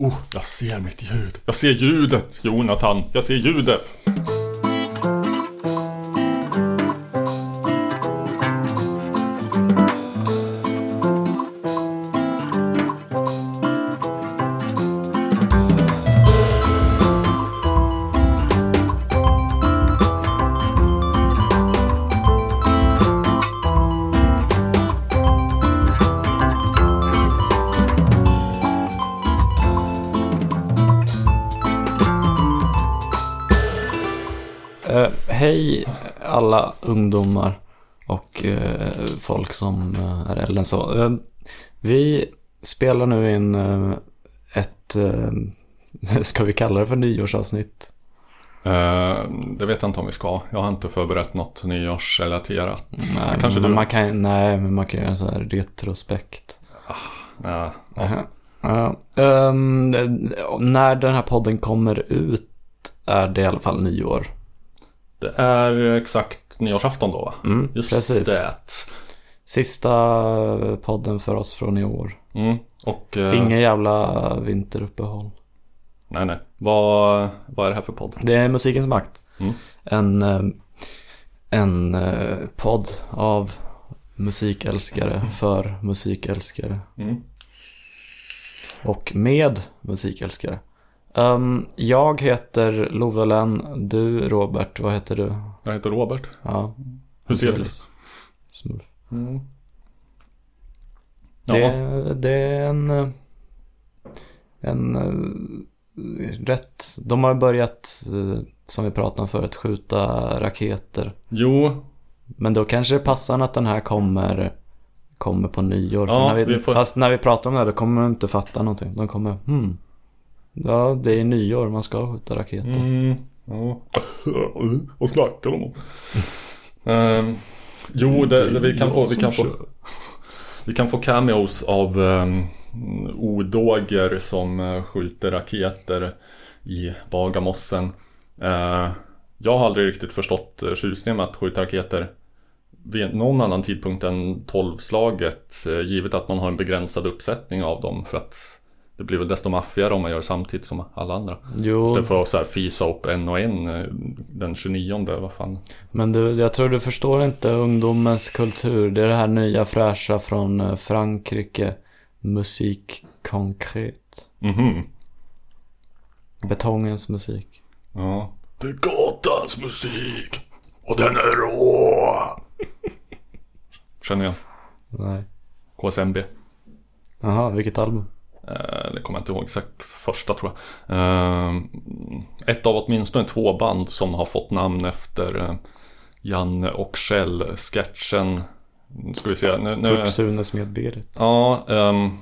Oh, jag ser mitt ljud. Jag ser ljudet, Jonathan. Jag ser ljudet. Som eh, är äldre än så. Eh, vi spelar nu in eh, ett, ska vi kalla det för nyårsavsnitt? Det vet jag inte om vi ska. Jag har inte förberett något nyårsrelaterat. Nej, Kanske men du? man kan, nej, men man kan göra en sån här retrospekt. Ja, Jaha. Ja, ehm, när den här podden kommer ut är det i alla fall nyår. det är exakt nyårsafton då va? Mm, Just precis. det. Sista podden för oss från i år. Mm. Och... eh, Ingen jävla vinteruppehåll. Nej, nej. Vad, vad är det här för podd? Det är Musikens makt. Mm. En, eh, en eh, podd av musikälskare för musikälskare. Mm. Och med musikälskare. Um, jag heter Lovelen. Du Robert, vad heter du? Jag heter Robert. Ja, Hur ser du? Smurf. Mm. Det, Ja. det är en, en eh, rätt, de har börjat, eh, som vi pratade om förut, skjuta raketer. Jo, Men då kanske det passar att den här kommer, kommer på nyår. Ja, när vi, vi får- Fast när vi pratar om det här, då kommer de inte fatta någonting. De kommer, hmm. Ja, det är nyår, man ska skjuta raketer. Mm, ja. Vad snackar de om? Ehm, jo, det, det, vi kan få, vi kan få, vi kan få cameos av um, odåger som eh, skjuter raketer i Bagarmossen. Eh, jag har aldrig riktigt förstått uh, tjusningen med att skjuta raketer vid någon annan tidpunkt än tolvslaget eh, givet att man har en begränsad uppsättning av dem för att det blir väl desto maffigare om man gör samtidigt som alla andra. Jo, Istället för att så här fisa upp en och en eh, den 29, vad fan. men du, jag tror du förstår inte ungdomens kultur. Det är det här nya fräscha från eh, Frankrike. Musik konkret. Mhm. Betongens musik. Ja. Det är gatans musik. Och den är rå. Känner jag. Nej. KSMB. Jaha, vilket album? Eh, det kommer jag inte ihåg exakt första tror jag. Eh, ett av åtminstone två band som har fått namn efter eh, Janne och Kjell. Sketchen. Nu ska vi se. Nu, nu, Kurt Sunes med Berit. Ja, um,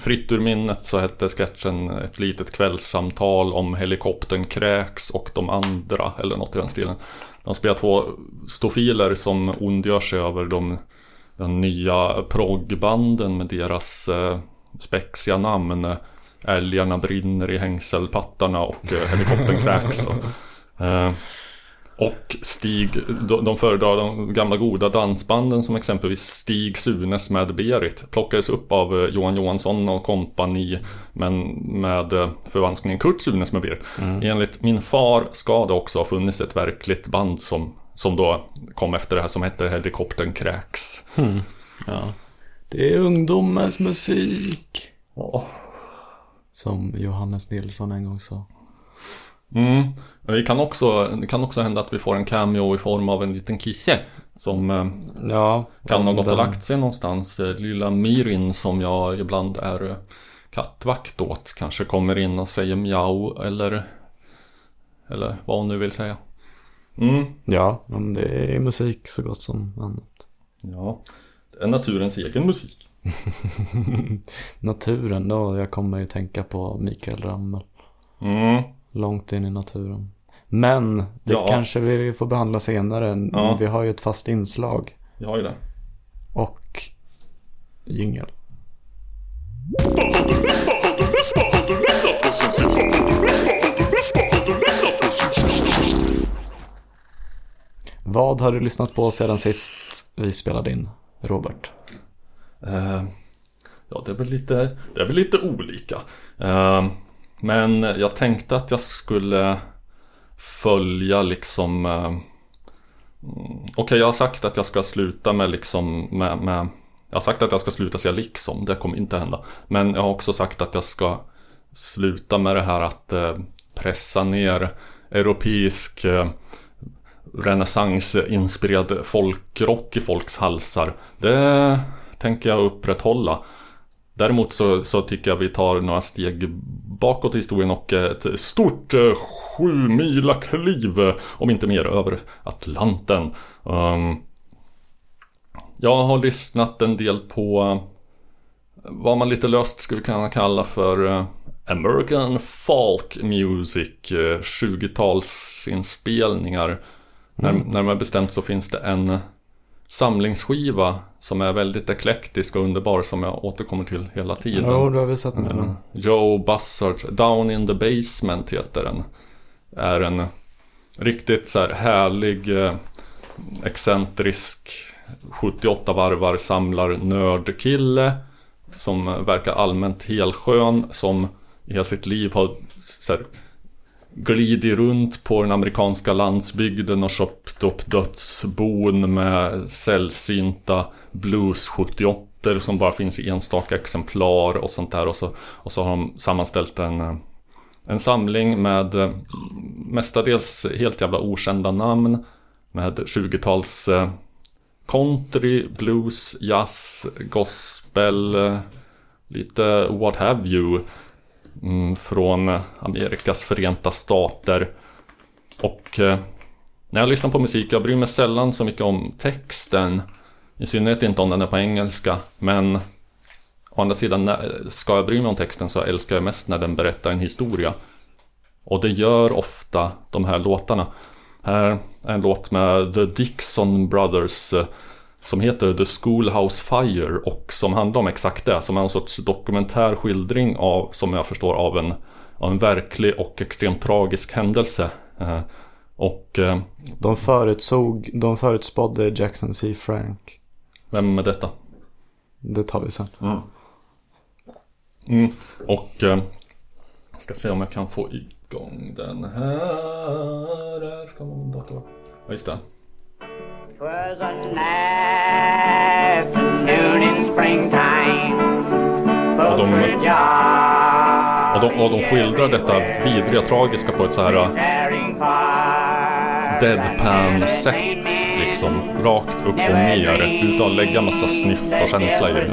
fritt ur minnet så hette sketchen ett litet kvällssamtal om helikoptern kräks och de andra eller något i den stilen. De spelar två stofiler som ondgör sig över de, den nya proggbanden med deras eh, spexiga namn. Älgarna brinner i hängselpattarna och eh, helikoptern kräks. Och, eh, och Stig, de, de föredrar de gamla goda dansbanden som exempelvis Stig Sunes med Berit. Plockades upp av eh, Johan Johansson och kompani men med förvanskningen Kurt Sunes med Berit. Enligt min far ska det också ha funnits ett verkligt band som, som då kom efter det här som hette Helikoptern Kräks. Ja. Det är ungdomens musik. Ja. Som Johannes Nilsson en gång sa. Mm. Det kan, också, det kan också hända att vi får en cameo i form av en liten kisse som eh, Ja. Kan ha gått och lagt sig någonstans. Eh, Lilla Mirin som jag ibland är eh, kattvakt åt kanske kommer in och säger mjau eller Eller vad hon nu vill säga. Mm. Ja, men det är musik så gott som annat. Ja. Naturens egen musik. Naturen då, jag kommer ju tänka på Mikael Ramel. Mm. Långt in i naturen. Men det Ja. kanske vi får behandla senare. Ja. Vi har ju ett fast inslag. Jag har ju det. Och jingel. Vad har du lyssnat på sedan sist vi spelade in, Robert? Eh, ja, det är väl lite, det är väl lite olika. Eh, men jag tänkte att jag skulle följa liksom eh, mm, Okej, okay, jag har sagt att jag ska sluta med liksom med, med Jag har sagt att jag ska sluta säga liksom, det kommer inte hända. Men jag har också sagt att jag ska sluta med det här att pressa ner europeisk renässansinspirerad folkrock i folks halsar. Det tänker jag upprätthålla. Däremot så, så, tycker jag vi tar några steg bakåt i historien och ett stort eh, sju mila kliv, om inte mer, över Atlanten. Um, jag har lyssnat en del på eh, vad man lite löst skulle kunna kalla för eh, American Folk Music, eh, 20-talsinspelningar. Mm. När, närmare bestämt så finns det en samlingsskiva som är väldigt eklektisk och underbar som jag återkommer till hela tiden. Ja, du har vi sett den. Uh, Joe Buzzards Down in the Basement heter den. Är en riktigt så här härlig, eh, excentrisk 78 varvar samlar nördkille som verkar allmänt helskön som i hela sitt liv har så här, glidit runt på den amerikanska landsbygden och köpt upp dödsbon med sällsynta blues 78 som bara finns i enstaka exemplar och sånt där. Och så, och så har de sammanställt en, en samling med eh, mestadels helt jävla okända namn med 20-tals eh, country, blues, jazz, gospel, eh, lite what have you. Mm, från eh, Amerikas förenta stater. Och eh, när jag lyssnar på musik, jag bryr mig sällan så mycket om texten. I synnerhet inte om den är på engelska. Men å andra sidan, ska jag bry mig om texten så älskar jag mest när den berättar en historia. Och det gör ofta de här låtarna. Här är en låt med The Dixon Brothers eh, som heter The Schoolhouse Fire och som handlar om exakt det. Som är en sorts dokumentär skildring av, som jag förstår, av en, av en verklig och extremt tragisk händelse. Eh, och... Eh, de förutsåg, de förutspådde Jackson C. Frank. Vem är detta? Det tar vi sen. Mm. Mm. Och... Eh, ska se om jag kan få igång den här. Här ska min dator Ja, just det. Was an afternoon in springtime. Och de, och, de, och de skildrar detta vidriga, tragiska på ett så här uh, deadpan-sätt. Liksom, rakt upp och ner utan att lägga massa snyft och känsla i det.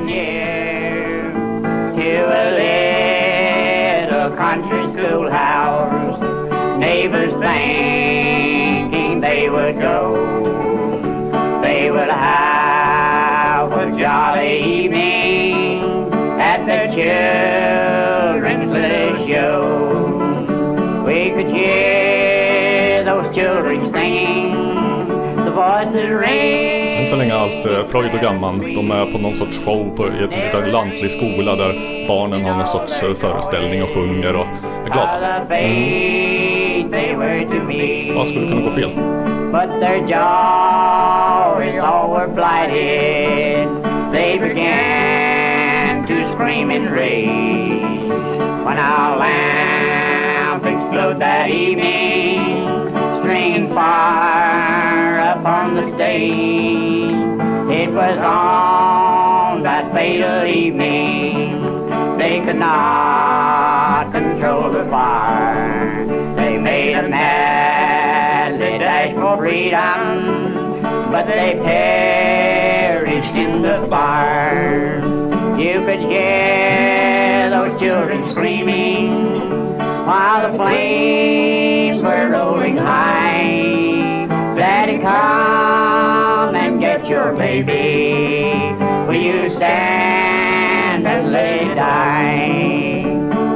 neighbors thinking they would go. Would have a jolly evening at the children's little show. We could hear those children singing, the voices ring. Än så länge allt eh, Freud och Gamman. De är på någon sorts show på en, en lantlig skola där barnen har någon sorts eh, föreställning och sjunger och är glada. Vad skulle kunna gå fel? But their joys all were blighted. They began to scream and rage. When our lamp exploded that evening, stringing fire upon the stage. It was on that fatal evening they could not control the fire. They made a madly freedom, but they perished in the fire. You could hear those children screaming while the flames were rolling high. Daddy, come and get your baby. Will you stand and let it die?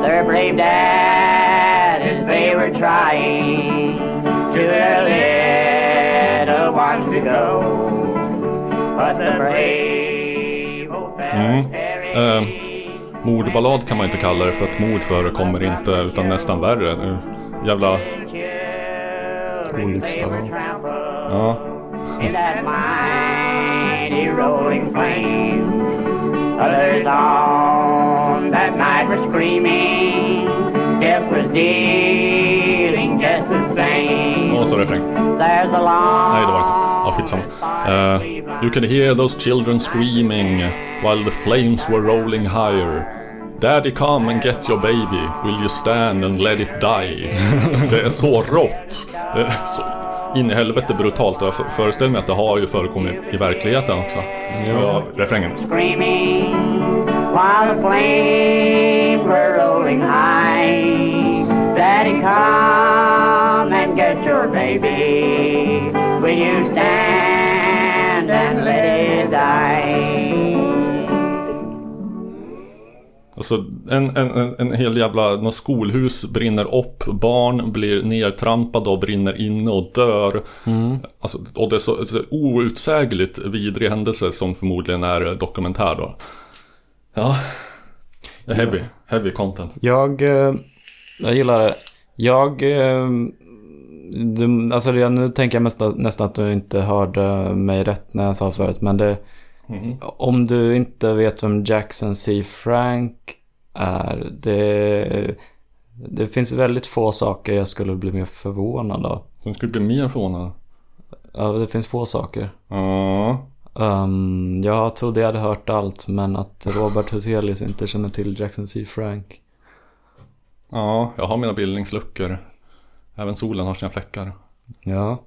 Their brave dad mm. Uh. Mordballad kan man inte kalla det för att mord förekommer inte utan nästan värre. Nu. Jävla... Olycksballad. Ja. Others on that night were screaming Death was dealing just same. Och så refräng. There's a long Nej, det var inte. Ja, skitsamma. Uh, you can hear those children screaming while the flames were rolling higher. Daddy come and get your baby. Will you stand and let it die? det är så rått. Det är så in i helvete brutalt. Jag föreställer mig att det har ju förekommit i verkligheten också. Ja, refrängen. screaming while the flames were rolling high. Daddy, come and get your baby. Will you stand and let it die? Alltså en, en, en, hel jävla, något skolhus brinner upp, barn blir nertrampade och brinner inne och dör. Alltså, och det är så, så outsägligt vidrig händelse som förmodligen är dokumentär då. Ja. Heavy, heavy content. Jag, eh, jag gillar det. Jag, eh, du, alltså det, nu tänker jag nästan, nästan att du inte hörde mig rätt när jag sa förut. Men det, om du inte vet vem Jackson C. Frank är. Det, det finns väldigt få saker jag skulle bli mer förvånad av. Som skulle bli mer förvånad. Ja, det finns få saker. Ja. Um, jag trodde jag hade hört allt men att Robert Huselius inte känner till Jackson C. Frank. Ja, jag har mina bildningsluckor. Även solen har sina fläckar. Ja.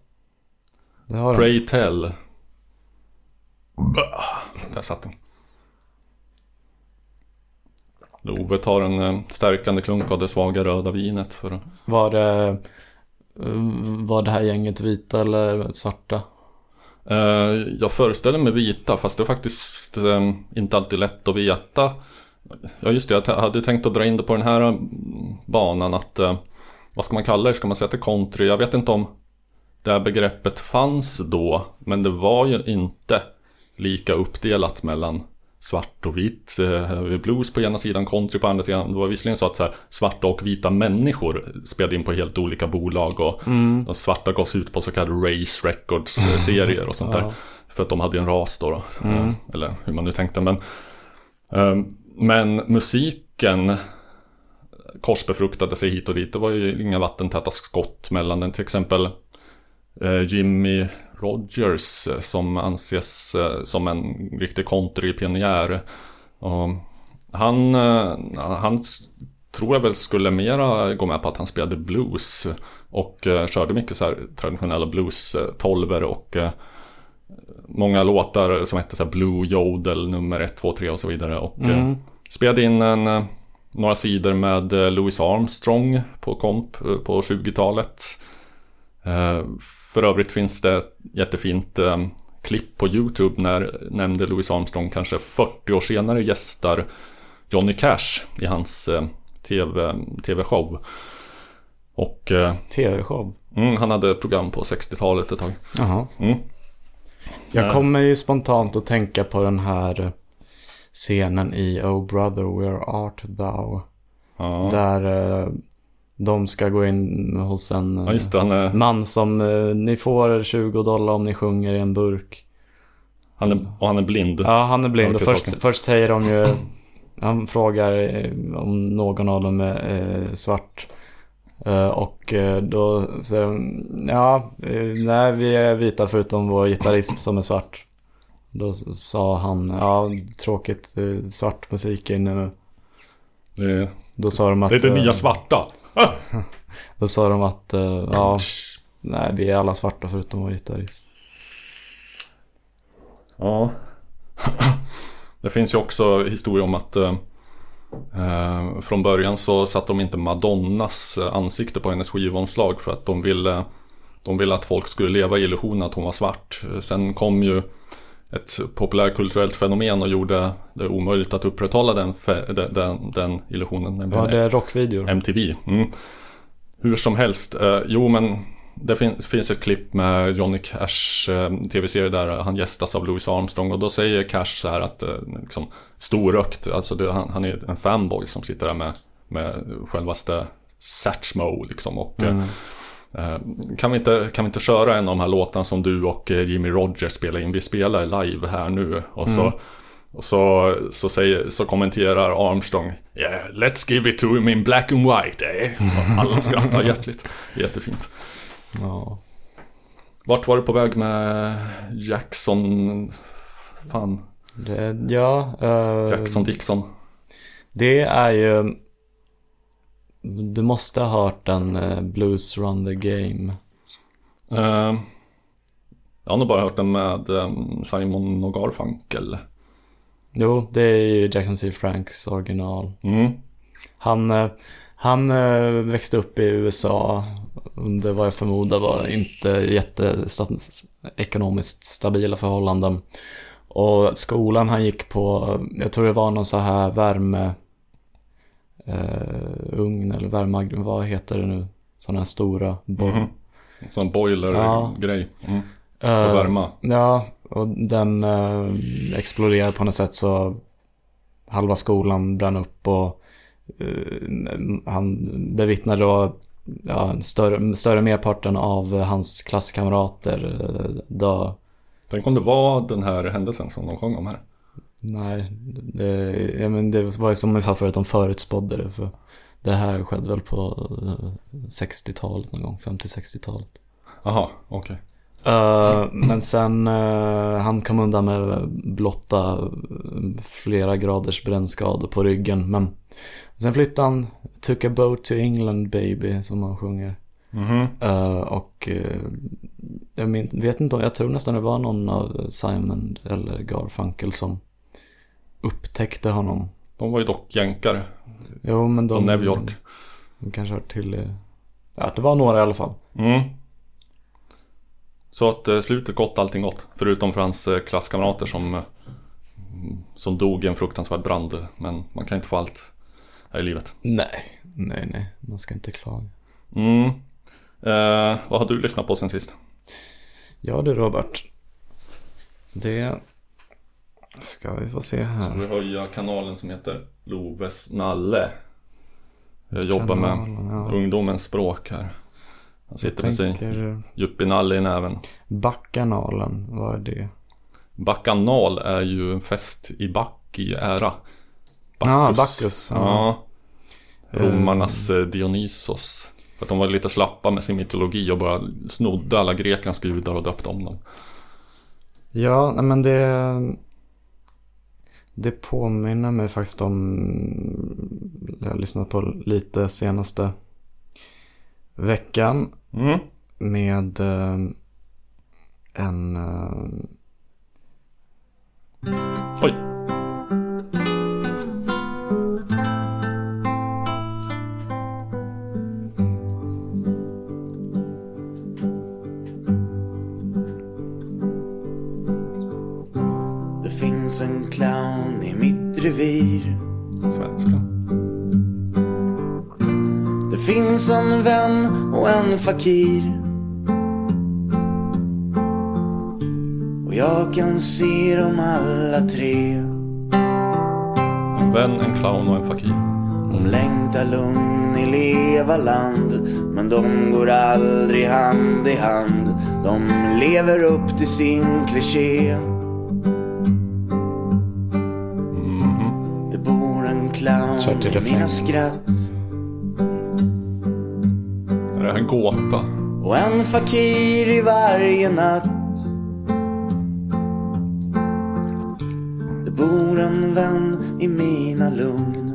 Det har. Pray tell. Bah, Där satt den. Love tar en eh, stärkande klunk av det svaga röda vinet för. Var det, eh, var det här gänget vita eller svarta? Eh, jag föreställer mig vita fast det är faktiskt inte alltid lätt att veta. Ja just det, jag hade tänkt att dra in det på den här banan att Vad ska man kalla det? Ska man säga att det är country? Jag vet inte om det här begreppet fanns då Men det var ju inte lika uppdelat mellan svart och vitt. Eh, Blues på ena sidan, country på andra sidan. Det var visserligen så att så här, svarta och vita människor spelade in på helt olika bolag och de svarta gavs ut på så kallade Race Records-serier och sånt där. För att de hade en ras då. då. Eh, Eller hur man nu tänkte. Men, eh, men musiken korsbefruktade sig hit och dit. Det var ju inga vattentäta skott mellan den. Till exempel eh, Jimmy Rogers eh, som anses eh, som en riktig countrypionjär. Och han, han tror jag väl skulle mera gå med på att han spelade blues och körde mycket så här traditionella blues eh, tolver och många låtar som hette så Blue Jodel nummer 1, 2, 3 och så vidare och eh, spelade in en, några sidor med eh, Louis Armstrong på komp eh, på 20-talet. Eh, För övrigt finns det ett jättefint klipp på YouTube när nämnde Louis Armstrong kanske 40 år senare gästar Johnny Cash i hans TV, TV-show. Och TV-show. mm, han hade program på 60-talet ett tag. Jaha. Mm. Jag Ja. kommer ju spontant att tänka på den här scenen i Oh brother where art thou? Ja, Där eh, de ska gå in hos en eh, ja det. Är, man som eh, ni får 20 dollar om ni sjunger i en burk. han är, och han är blind. Ja, han är blind och först, först säger de ju Han frågar eh, om någon av dem är eh, svart. Eh, och eh, då säger de Ja, eh, nej vi är vita förutom vår gitarrist som är svart. Då sa han Ja, tråkigt eh, svart musik är inne nu. Det, Då sa de att det är det eh, nya svarta. Ah! Då sa de att eh, Ja, nej vi är alla svarta förutom vår gitarrist. Ja. Det finns ju också historia om att eh, eh, från början så satte de inte Madonnas eh, ansikte på hennes skivomslag för att de ville, de ville att folk skulle leva i illusionen att hon var svart. Eh, Sen kom ju ett populärkulturellt fenomen och gjorde det omöjligt att upprätthålla den, den, den, illusionen. Var det rockvideor? MTV. Mm. Hur som helst, eh, jo men det fin- finns ett klipp med Johnny Cash eh, tv-serie där han gästas av Louis Armstrong och då säger Cash så här att eh, liksom, storökt, alltså det, han, han är en fanboy som sitter där med, med självaste Satchmo liksom och eh, eh, kan, vi inte, kan vi inte köra en av de här låtarna som du och eh, Jimmy Rogers spelar in? Vi spelar live här nu och så Och så, så, säger, så kommenterar Armstrong Yeah, let's give it to him in black and white, eh? Och alla skrattar hjärtligt. Jättefint. Ja. Vart var du på väg med Jackson? Fan, Det, ja. eh, Jackson Dixon. Det är ju... Du måste ha hört den eh, Blues Run the Game. Eh, jag har nog bara hört den med eh, Simon och Garfunkel. Jo, det är ju Jackson C. Franks original. Mm. Han, eh, han eh, växte upp i USA under vad jag förmodar var inte jätteekonomiskt stabila förhållanden. Och skolan han gick på, jag tror det var någon så här värme eh, ugn eller värme, vad heter det nu? Sådana här stora. bo- Mhm. Sån boiler-grej. Mm. För Eh, värma. Ja, och den eh, exploderade på något sätt så halva skolan brann upp och eh, han bevittnade då ja, större, större merparten av hans klasskamrater uh, dö. Tänk om det var den här händelsen som de sjöng om här. Nej, det, men det var ju som jag sa förut, de förutspådde det. För det här skedde väl på eh, 60-talet någon gång, 50-60-talet. Jaha, okej. Eh, men sen eh, han kom undan med blotta eh, flera graders brännskador på ryggen. Men sen flyttade han, took a boat to England baby som han sjunger. Mhm. Eh, och eh, jag vet inte om, jag tror nästan det var någon av Simon eller Garfunkel som upptäckte honom. De var ju dock jänkare. Jo men de... Från New York. De kanske hört till i- Ja det var några i alla fall. Mm. Så att eh, slutet gott, allting gott. Förutom för hans eh, klasskamrater som, eh, som dog i en fruktansvärd brand. Men man kan inte få allt här i livet. Nej, nej, nej. Man ska inte klaga. Mm. Eh, vad har du lyssnat på sen sist? Ja du Robert. Det ska vi få se här. vi höja kanalen som heter Loves Nalle. Jag jobbar med Kanalen, ja. ungdomens språk här. Han sitter med sin tänker yuppienalle i näven. Backanalen, vad är det? Bacchanal är ju en fest i Bacchi ära. Ah, Bacchus, ja. Ja. Romarnas eh, Dionysos. För att de var lite slappa med sin mytologi och bara snodde alla grekernas gudar och döpte om dem. Ja, men det... Det påminner mig faktiskt om... Jag har lyssnat på lite senaste veckan Mm. med eh, en... fakir Och jag kan se dem alla tre. En vän, en clown och en fakir. De längtar lugn i Levaland Men de går aldrig hand i hand. De lever upp till sin kliché. Mhm. Det bor en clown i mina skratt gåta? och en fakir i varje natt. Det bor en vän i mina lugn.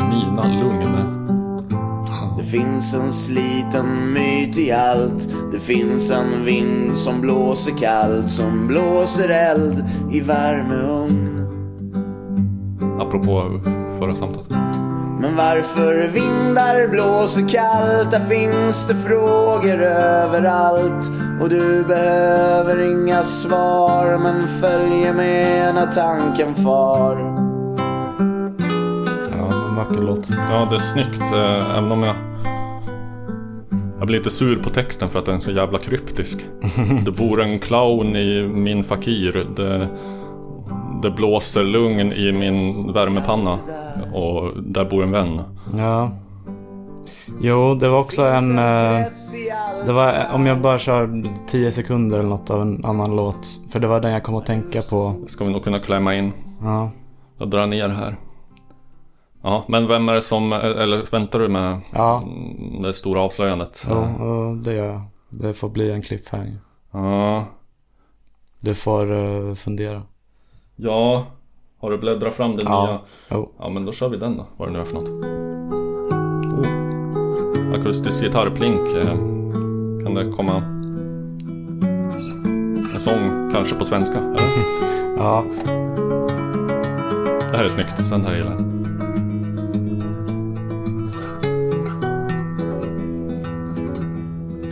I mina lugn. Det finns en sliten myt i allt. Det finns en vind som blåser kallt, som blåser eld i värmeugn. Apropå förra samtalet. Men varför vindar blåser kallt? Där finns det frågor överallt. Och du behöver inga svar, men följer med när tanken far. Ja, en vacker låt. Ja, det är snyggt. eh, Även om jag... Jag blir lite sur på texten för att den är så jävla kryptisk. Det bor en clown i min fakir. Det, det blåser lugn i min värmepanna. Och där bor en vän. Ja. Jo, det var också en... eh, Det var om jag bara kör 10 sekunder eller något av en annan låt. För det var den jag kom att tänka på. Ska vi nog kunna klämma in. Ja. Jag drar ner här. Ja, men vem är det som, eller väntar du med Ja, det stora avslöjandet? och det gör jag. Det får bli en cliffhanger. Ja. Du får uh, fundera. Ja, har du bläddrat fram den Ja. nya? Jo. Ja, men då kör vi den då. Vad det nu är för något. Oh. Akustisk gitarrplink. eh, Kan det komma en sång kanske på svenska? Eller? Ja, Det här är snyggt. Den här gillar jag.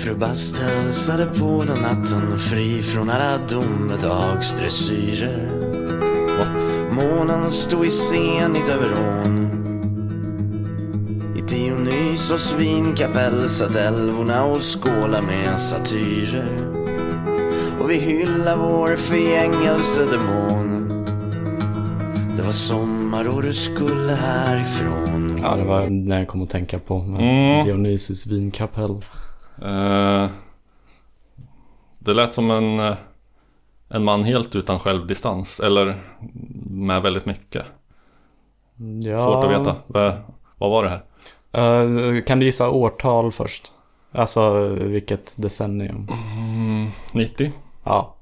Fru Bast hälsade på den natten fri från alla domedagsdressyrer. Månen stod i zenit över ån. I Dionysos vinkapell satt älvorna och skåla med satyrer. Och vi hyllar vår förgängelsedemon. Det var sommar och du skulle härifrån. ja det var den jag kom att tänka på. Mm. Dionysus vinkapell. Eh, det lät som en, eh, en man helt utan självdistans. Eller med väldigt mycket. Ja. Svårt att veta. Vad, vad var det här? Eh, kan du gissa årtal först? Alltså vilket decennium? Mm, 90? Ja.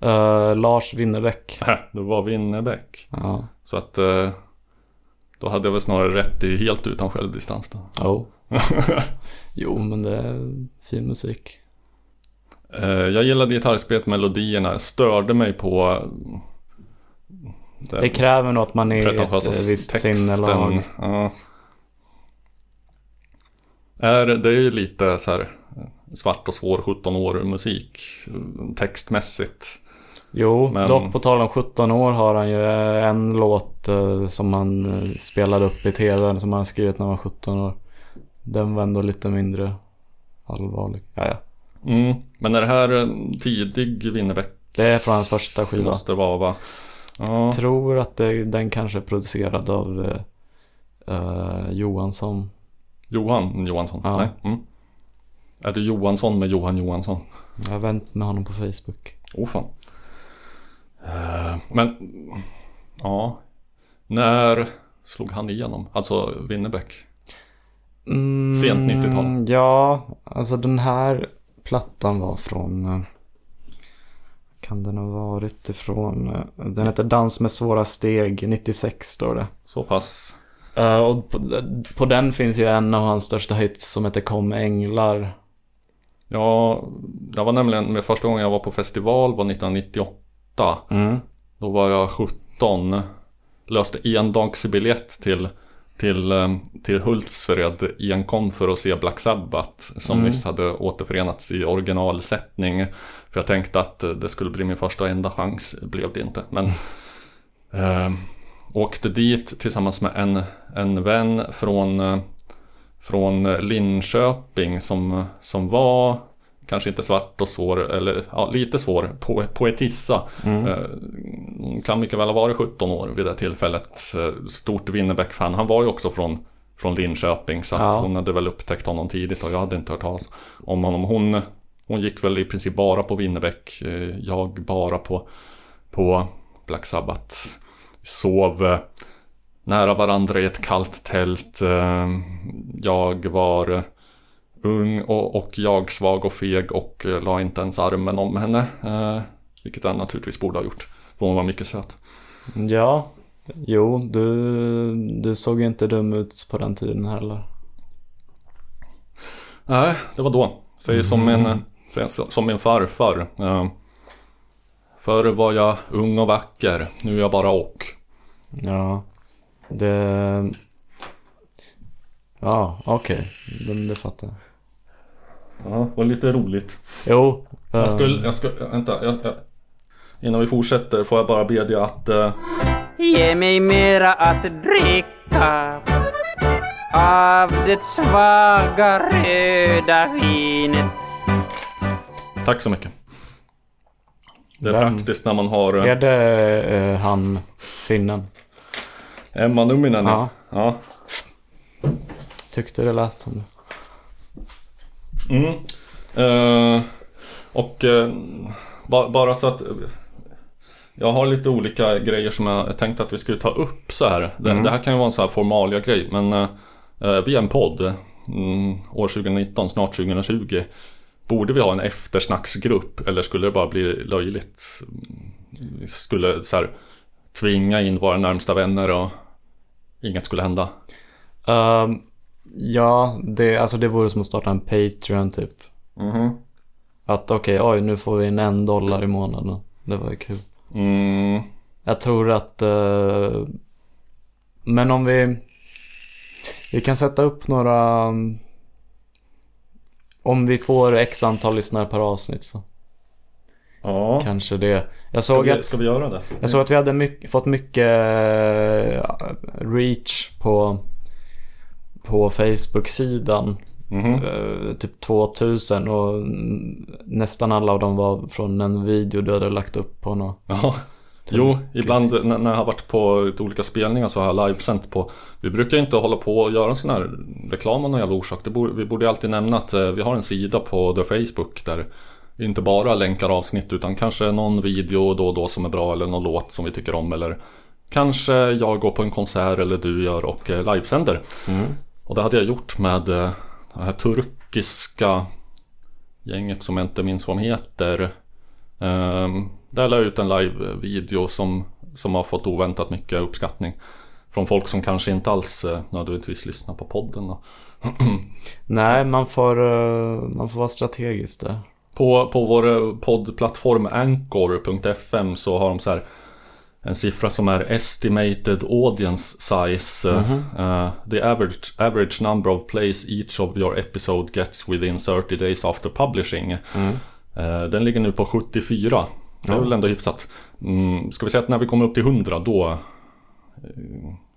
Eh, Lars Winnerbäck. Det var Winnerbäck. Ja. Så att eh, då hade jag väl snarare rätt i helt utan självdistans då. Oh. jo, men det är fin musik. Eh, jag gillade gitarrspelet, melodierna. Störde mig på eh, den Det kräver nog att man är i ett eh, visst sinnelag. Ja. Är, det är ju lite så här eh, svart och svår 17 år musik eh, textmässigt. Jo, Men- dock på tal om 17 år har han ju eh, en låt eh, som han eh, spelade upp i tv som han skrivit när han var 17 år. Den var ändå lite mindre allvarlig. Ja, ja. Mm. Men är det här en tidig Winnerbäck? Det är från hans första Det skiva. måste det vara va? Ja. Tror att det, den kanske är producerad av eh, eh, Johansson. Johan Johansson? Ja. Nej. Mm. Är det Johansson med Johan Johansson? Jag har vänt med honom på Facebook. Åh fan. Eh, Men, ja. När slog han igenom? Alltså Winnerbäck? Mm, Sent 90-tal. Ja, alltså den här plattan var från... eh, Kan den ha varit ifrån... eh, Den heter Dans med svåra steg, 96 står det. Så pass? Eh, och på, på den finns ju en av hans största hits som heter Kom änglar. Ja, jag var nämligen med första gången jag var på festival var 1998. Mm. Då var jag 17. Löste endagsbiljett till, till, eh, till Hultsfred enkom för att se Black Sabbath. Som Mm. nyss hade återförenats i originalsättning. För jag tänkte att eh, det skulle bli min första och enda chans. Blev det inte. Men eh, åkte dit tillsammans med en, en vän från, eh, från Linköping som, som var Kanske inte svart och svår, eller ja, lite svår, po poetissa. Mm. Eh, kan mycket väl ha varit 17 år vid det tillfället. Eh, Stort Winnerbäck-fan. Han var ju också från, från Linköping. Så att Ja. hon hade väl upptäckt honom tidigt och jag hade inte hört talas om honom. Hon, hon gick väl i princip bara på Winnerbäck. eh, Jag bara på, på Black Sabbath. Sov eh, nära varandra i ett kallt tält. Jag var ung och, och jag svag och feg och eh, la inte ens armen om henne. Eh, vilket jag naturligtvis borde ha gjort. För hon var mycket söt. Ja, jo, du, du såg ju inte dum ut på den tiden heller. Nej, det var då. Säger som min, som min farfar. Eh, Förr var jag ung och vacker. Nu är jag bara och. Ja, det... Ja, okej. Det, det fattar jag. Ja, var lite roligt. Jo. Jag eh, skulle, jag skulle, vänta. Jag, jag, innan vi fortsätter får jag bara bedja att eh, Ge mig mera att dricka av det svaga röda vinet. Tack så mycket. Det är Vem? praktiskt när man har eh, Är det eh, han, finnen? Emma Numminen. Ja. ja. Tyckte det lät som det. Mm. Eh, och eh, ba, bara så att eh, jag har lite olika grejer som jag tänkte att vi skulle ta upp så här. Det, det här kan ju vara en så här formalia grej men eh, eh, är en podd mm, år 2019, snart 2020. Borde vi ha en eftersnacksgrupp eller skulle det bara bli löjligt? Vi skulle så här tvinga in våra närmsta vänner och inget skulle hända. Ehm, ja, det, alltså det vore som att starta en Patreon typ. Att okej, oj nu får vi in en dollar i månaden. Det var ju kul. Mm, Jag tror att... eh, men om vi... Vi kan sätta upp några... Om vi får x antal lyssnare per avsnitt så ja. kanske det. Jag Ska såg vi, att... ska vi göra det? Jag såg att vi hade mycket, fått mycket eh, reach på, på Facebook-sidan. Mhm. Eh, typ 2000 och nästan alla av dem var från en video du hade lagt upp på något. Ja. Jo, ibland när jag har varit på lite olika spelningar så har jag livesänt på Vi brukar inte hålla på och göra en sån här reklam av någon jävla orsak det borde, Vi borde ju alltid nämna att eh, vi har en sida på The Facebook där vi inte bara länkar avsnitt utan kanske någon video då och då som är bra eller någon låt som vi tycker om eller Kanske jag går på en konsert eller du gör och eh, livesänder Och det hade jag gjort med eh, det här turkiska gänget som jag inte minns vad de heter Um, där la jag ut en live-video som, som har fått oväntat mycket uppskattning. Från folk som kanske inte alls uh, nödvändigtvis lyssnar på podden. Nej, man får, eh, man får vara strategisk där. På, på vår eh, poddplattform Anchor.fm så har de så här en siffra som är estimated audience size. uh, uh, the average, average number of plays each of your episode gets within 30 days after publishing. Uh, den ligger nu på 74. Det är väl ändå hyfsat. Mm, ska vi säga att när vi kommer upp till 100 då... eh,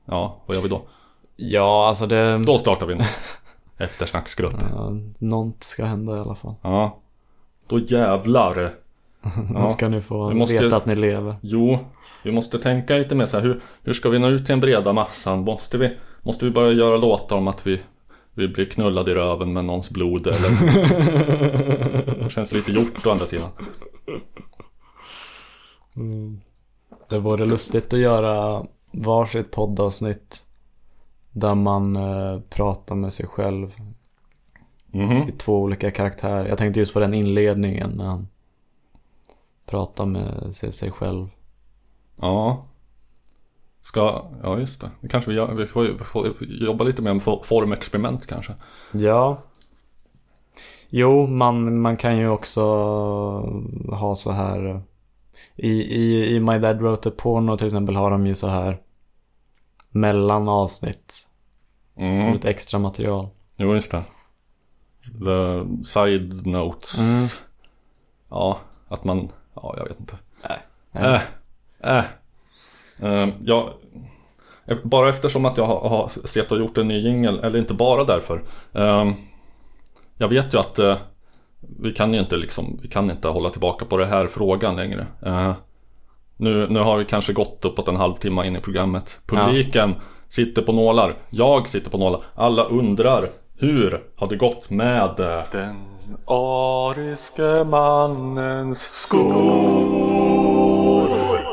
Ja, vad gör vi då? Ja, alltså det... Då startar vi en eftersnacksgrupp. Ja, något ska hända i alla fall. Ja. Då jävlar. Då ska ni få Vi måste- veta att ni lever. Jo, vi måste tänka lite mer så här, hur, hur ska vi nå ut till den breda massan? Måste vi, måste vi börja göra låtar om att vi, vi blir knullade i röven med någons blod eller? det känns lite gjort å andra sidan. Det vore lustigt att göra varsitt poddavsnitt där man eh, pratar med sig själv Mhm. i två olika karaktärer. Jag tänkte just på den inledningen när han pratar med sig, själv. Ja. Ska, ja just det. Det kanske vi gör. Vi får, vi får jobba lite mer med for- formexperiment kanske. Ja. Jo, man, man kan ju också ha så här. I, i, I My Dad Wrote a Porno till exempel har de ju så här mellan avsnitt. Mm. Lite extra material. Jo, just det. The side notes. Mm. Ja, att man... Ja, jag vet inte. Nej. Äh, äh. Ehm, jag, bara eftersom att jag har, har sett och gjort en ny jingel, eller inte bara därför. Ehm, jag vet ju att eh, vi kan ju inte liksom, vi kan inte hålla tillbaka på det här frågan längre. Eh, nu, nu har vi kanske gått uppåt en halvtimme in i programmet. Publiken sitter på nålar, jag sitter på nålar. Alla undrar hur har det gått med eh, den ariske mannens skor?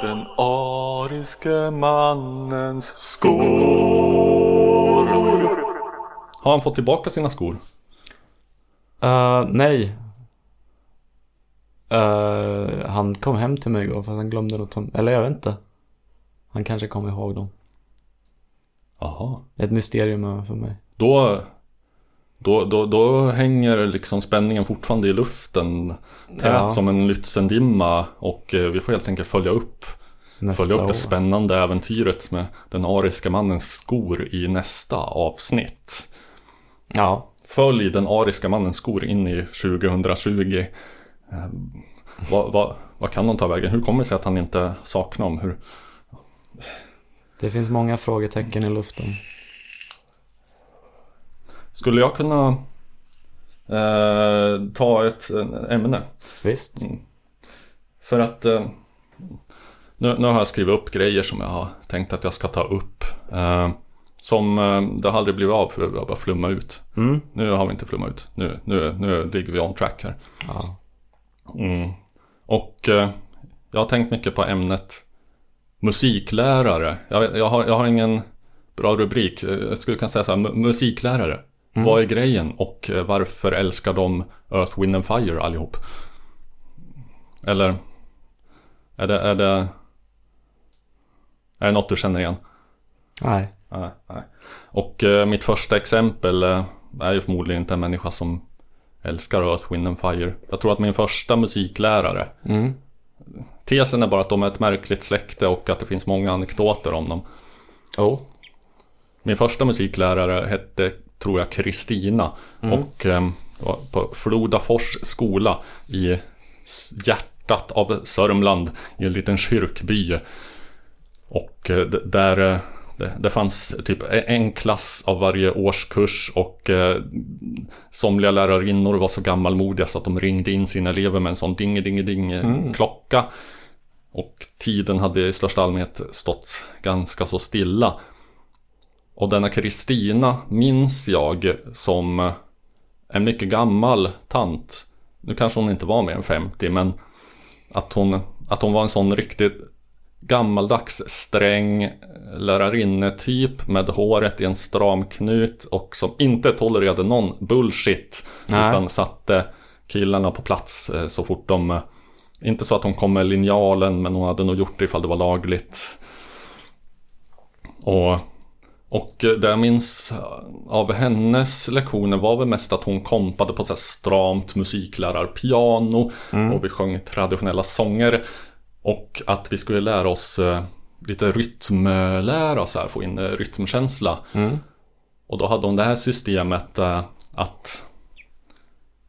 Den ariske mannens skor. Har han fått tillbaka sina skor? Eh, nej. Eh, han kom hem till mig igår fast han glömde att ta Eller jag vet inte. Han kanske kom ihåg dem. Jaha. Ett mysterium för mig. Då, då, då, då hänger liksom spänningen fortfarande i luften Tät Ja. som en Lützendimma och eh, vi får helt enkelt följa upp Nästa Följa upp år. det spännande äventyret med den ariska mannens skor i nästa avsnitt Ja. Följ den ariska mannens skor in i 2020 eh, vad, vad, vad kan de ta vägen? Hur kommer det sig att han inte saknar dem? Hur, Det finns många frågetecken i luften. Skulle jag kunna eh, ta ett eh, ämne? Visst. För att eh, nu, nu har jag skrivit upp grejer som jag har tänkt att jag ska ta upp. Eh, Som eh, det har aldrig blivit av för vi har bara flumma ut. Mm. Nu har vi inte flummat ut. Nu, nu, nu ligger vi on track här. Ja. Mm. Och eh, jag har tänkt mycket på ämnet musiklärare. Jag, jag, har, jag har ingen bra rubrik. Eh, Jag skulle kunna säga så här, mu- musiklärare. Vad är grejen och eh, varför älskar de Earth, Wind and Fire allihop? Eller är det, är det, är det något du känner igen? Nej. Nej, nej. Och eh, mitt första exempel eh, är ju förmodligen inte en människa som älskar Earth, Wind and Fire. Jag tror att min första musiklärare Mm. Tesen är bara att de är ett märkligt släkte och att det finns många anekdoter om dem. Oh. Min första musiklärare hette, tror jag, Kristina. Och eh, på Flodafors skola i hjärtat av Sörmland i en liten kyrkby. Och eh, där eh, det, det fanns typ e- en klass av varje årskurs och eh, somliga lärarinnor var så gammalmodiga så att de ringde in sina elever med en sån ding ding ding eh, klocka. Och tiden hade i största allmänhet stått ganska så stilla. Och denna Kristina minns jag som en mycket gammal tant. Nu kanske hon inte var mer än 50 men att hon, att hon var en sån riktigt gammaldags sträng lärarinnetyp med håret i en stram knut och som inte tolererade någon bullshit Nej. utan satte killarna på plats eh, så fort de eh, inte så att hon kom med linjalen men hon hade nog gjort det ifall det var lagligt. Och, och det jag minns av hennes lektioner var väl mest att hon kompade på så stramt musiklärarpiano och vi sjöng traditionella sånger. Och att vi skulle lära oss eh, lite rytmlära, så här, få in eh, rytmkänsla. Och då hade hon det här systemet eh, att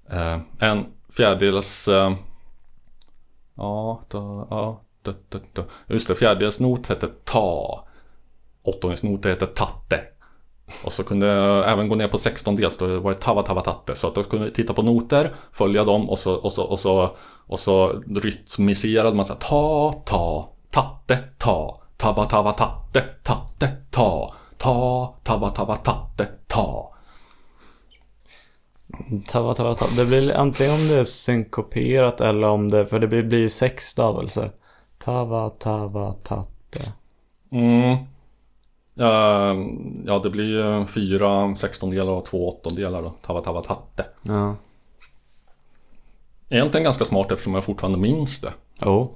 eh, en fjärdedels... Eh, ja, da, ja, da, da, da. Just det, fjärdedels not hette ta. Åttondels not hette tatte. Och så kunde jag även gå ner på sextondels, då var det tava tava tatte. Så att då kunde vi titta på noter, följa dem och så, och så, och så, och så rytmiserade man så här, ta, ta, tatte, ta, tava tava tatte, tatte, ta, ta, tava tava tatte, ta. Tava, tava, tava. Det blir antingen om det är synkoperat eller om det, för det blir, blir ju sex stavelser. Tava, tava, tatte. Mm. Ja, ja, det blir ju fyra sextondelar och två åttondelar då. Tava tava tatte. Ja. Egentligen ganska smart eftersom jag fortfarande minns det. Oh.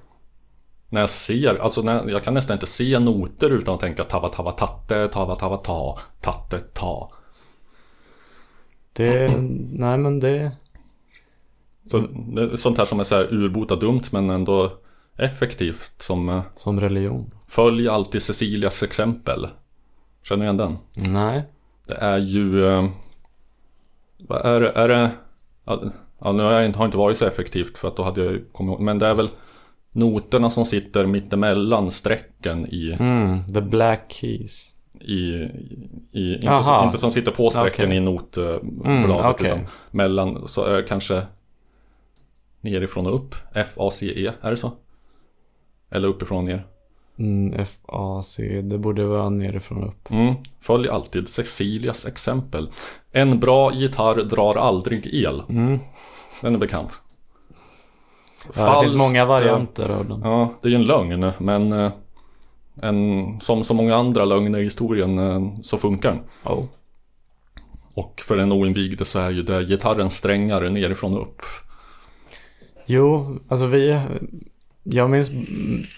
När jag ser, alltså när, jag kan nästan inte se noter utan att tänka tava tava tatte, tava tava ta, tatte ta. Det, nej men det, Så sånt här som är så här urbota dumt men ändå effektivt. Som eh, som religion. följ alltid Cecilias exempel. Känner du igen den? Nej. Det är ju... eh, Vad är det? Är det ja, nu har jag inte, har inte varit så effektivt för att då hade jag kommit ihåg. Men det är väl noterna som sitter mittemellan strecken i... Mm, the black keys. i, i inte, Aha. inte som sitter på strecken Okej. i notbladet Mm, okej. utan mellan så är det kanske nerifrån och upp. F-A-C-E, är det så? Eller uppifrån och ner. Mm, F-A-C, det borde vara nerifrån och upp. Mm. Följ alltid Cecilias exempel. En bra gitarr drar aldrig el. Mm. Den är bekant. Ja, det finns Falskt, många eh, varianter av den. Ja, det är ju en lögn, men eh, en, som så många andra lögner i historien eh, så funkar den. Oh. Och för den oinvigde så är ju det gitarrens strängar nerifrån och upp. Jo, alltså vi... Jag minns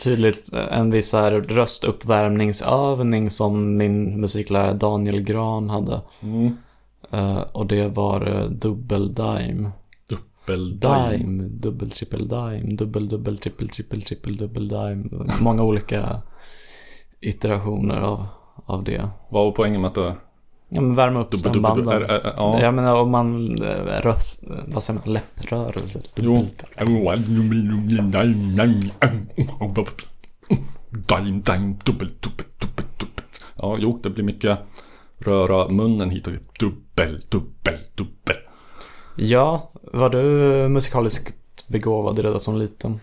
tydligt en viss här röstuppvärmningsövning som min musiklärare Daniel Gran hade. Mm. Eh, och det var uh, dubbel dime. Duppeldime. Dime, dubbel trippel dime, dubbel dubbel trippel trippel trippel dubbel dime. Många olika iterationer av, av det. Vad var poängen med att. Ja men värma upp stämbanden. ja. Jag menar om man eh, röst, vad säger man, läpprörelser. Jo. Ja, jo, det blir mycket röra munnen hit och dit. Dubbel, dubbel, dubbel. Ja, var du musikaliskt begåvad redan som liten?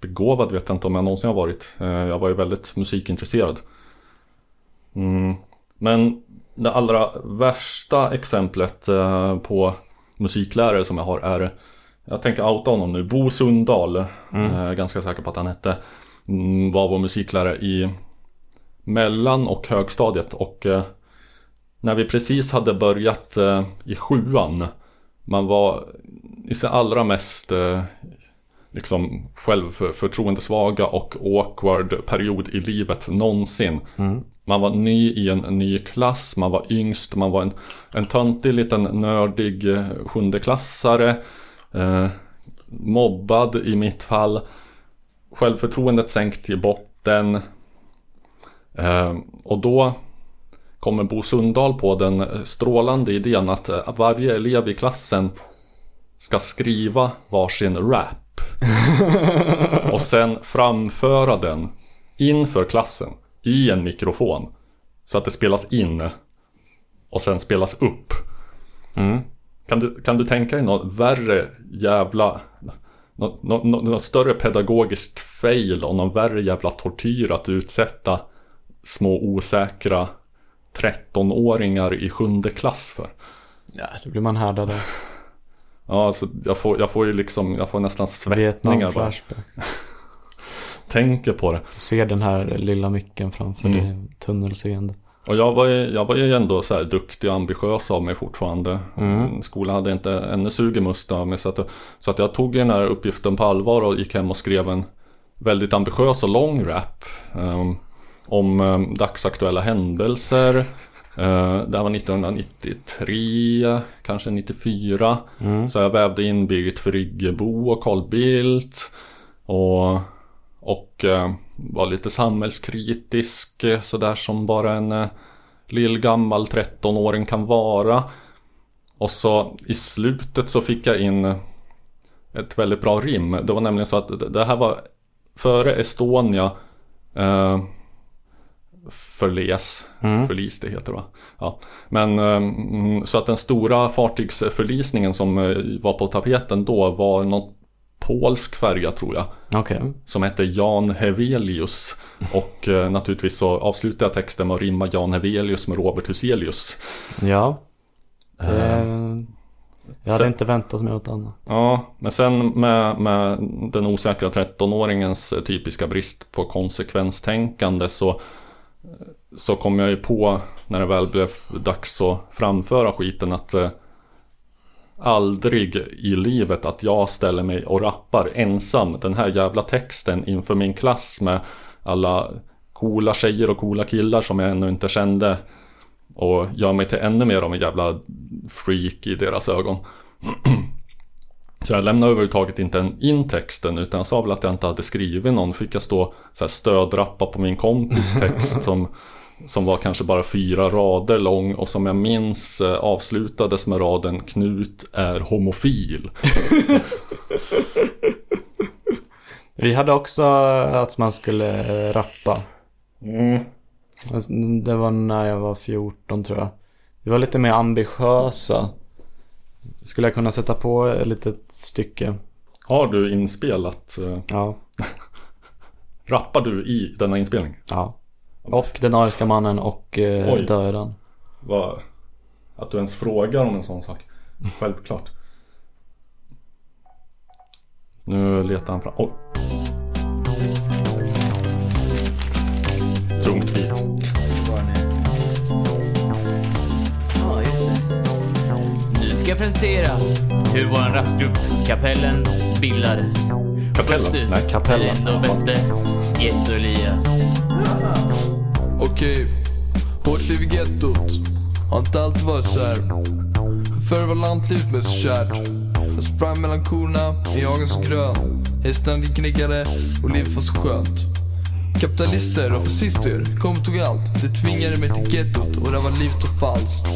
Begåvad vet jag inte om jag någonsin har varit. Eh, Jag var ju väldigt musikintresserad. Mm. Men det allra värsta exemplet eh, på musiklärare som jag har är Jag tänker outa honom nu, Bo Sundahl. Eh, Jag är ganska säker på att han hette. Mm, Var vår musiklärare i Mellan och högstadiet. Och eh, När vi precis hade börjat eh, i sjuan Man var i sin allra mest eh, liksom självförtroendesvaga och awkward period i livet någonsin. Man var ny i en ny klass, man var yngst, man var en, en töntig liten nördig eh, sjundeklassare. Eh, mobbad i mitt fall. Självförtroendet sänkt i botten. Eh, och då kommer Bo Sundahl på den strålande idén att eh, varje elev i klassen ska skriva varsin rap. och sen framföra den inför klassen i en mikrofon. Så att det spelas in och sen spelas upp. Kan, du, kan du tänka dig något värre jävla... Något, något, något större pedagogiskt fail och någon värre jävla tortyr att utsätta små osäkra 13-åringar i sjunde klass för? Ja, då blir man härdad av Ja, alltså jag får, jag får ju liksom, jag får nästan svettningar bara. Tänker på det. Du ser den här lilla micken framför Mm. dig, tunnelseende. Och jag var ju, jag var ju ändå så här duktig och ambitiös av mig fortfarande. Mm. Skolan hade inte ännu sugit must av mig. Så att, så att jag tog den här uppgiften på allvar och gick hem och skrev en väldigt ambitiös och lång rap. ehm, om um, dagsaktuella händelser. Uh, det här var 1993, kanske 94. Så jag vävde in Birgit Friggebo och Carl Bildt. Och, och eh, var lite samhällskritisk eh, sådär som bara en uh, lillgammal 13-åring kan vara. Och så i slutet så fick jag in ett väldigt bra rim. Det var nämligen så att det- det här var före Estonia eh, förles. Förlis det heter va? Ja. Men eh, mm, så att den stora fartygsförlisningen som eh, var på tapeten då var någon polsk färja tror jag. Okej. Som hette Jan Hevelius. Och eh, naturligtvis så avslutade jag texten med att rimma Jan Hevelius med Robert Huselius. Ja. Ehm, jag hade sen- inte väntat mig något annat. Ja, men sen med, med den osäkra 13-åringens typiska brist på konsekvenstänkande så, så kom jag ju på när det väl blev dags att framföra skiten att eh, aldrig i livet att jag ställer mig och rappar ensam den här jävla texten inför min klass med alla coola tjejer och coola killar som jag ännu inte kände och gör mig till ännu mer av en jävla freak i deras ögon. Så jag lämnade överhuvudtaget inte in texten utan jag sa väl att jag inte hade skrivit någon. Fick jag stå så här stödrappa på min kompis text som, som var kanske bara fyra rader lång och som jag minns eh, avslutades med raden Knut är homofil. Vi hade också att man skulle eh, rappa. Men Det var när jag var 14 tror jag. Vi var lite mer ambitiösa. Skulle jag kunna sätta på ett litet stycke? Har du inspelat? eh, Ja. Rappar du i denna inspelning? ja. Och Den ariska mannen och eh, Oj. Döden. Vad, att du ens frågar om en sån sak. Självklart. Nu letar han fram. Oj. Ska jag presentera hur vår rapgrupp Kapellen bildades. Kapellen? Nej, Kapellen. Den bäste Getto Elias. Okej, hårt liv i gettot. Har inte alltid varit så här. Förr var lantlivet mest kärt. Jag sprang mellan korna i hagen så grön. Hästarna knickade och livet var så skönt. Kapitalister och fascister kom och tog allt. De tvingade mig till gettot och där var livet så falskt.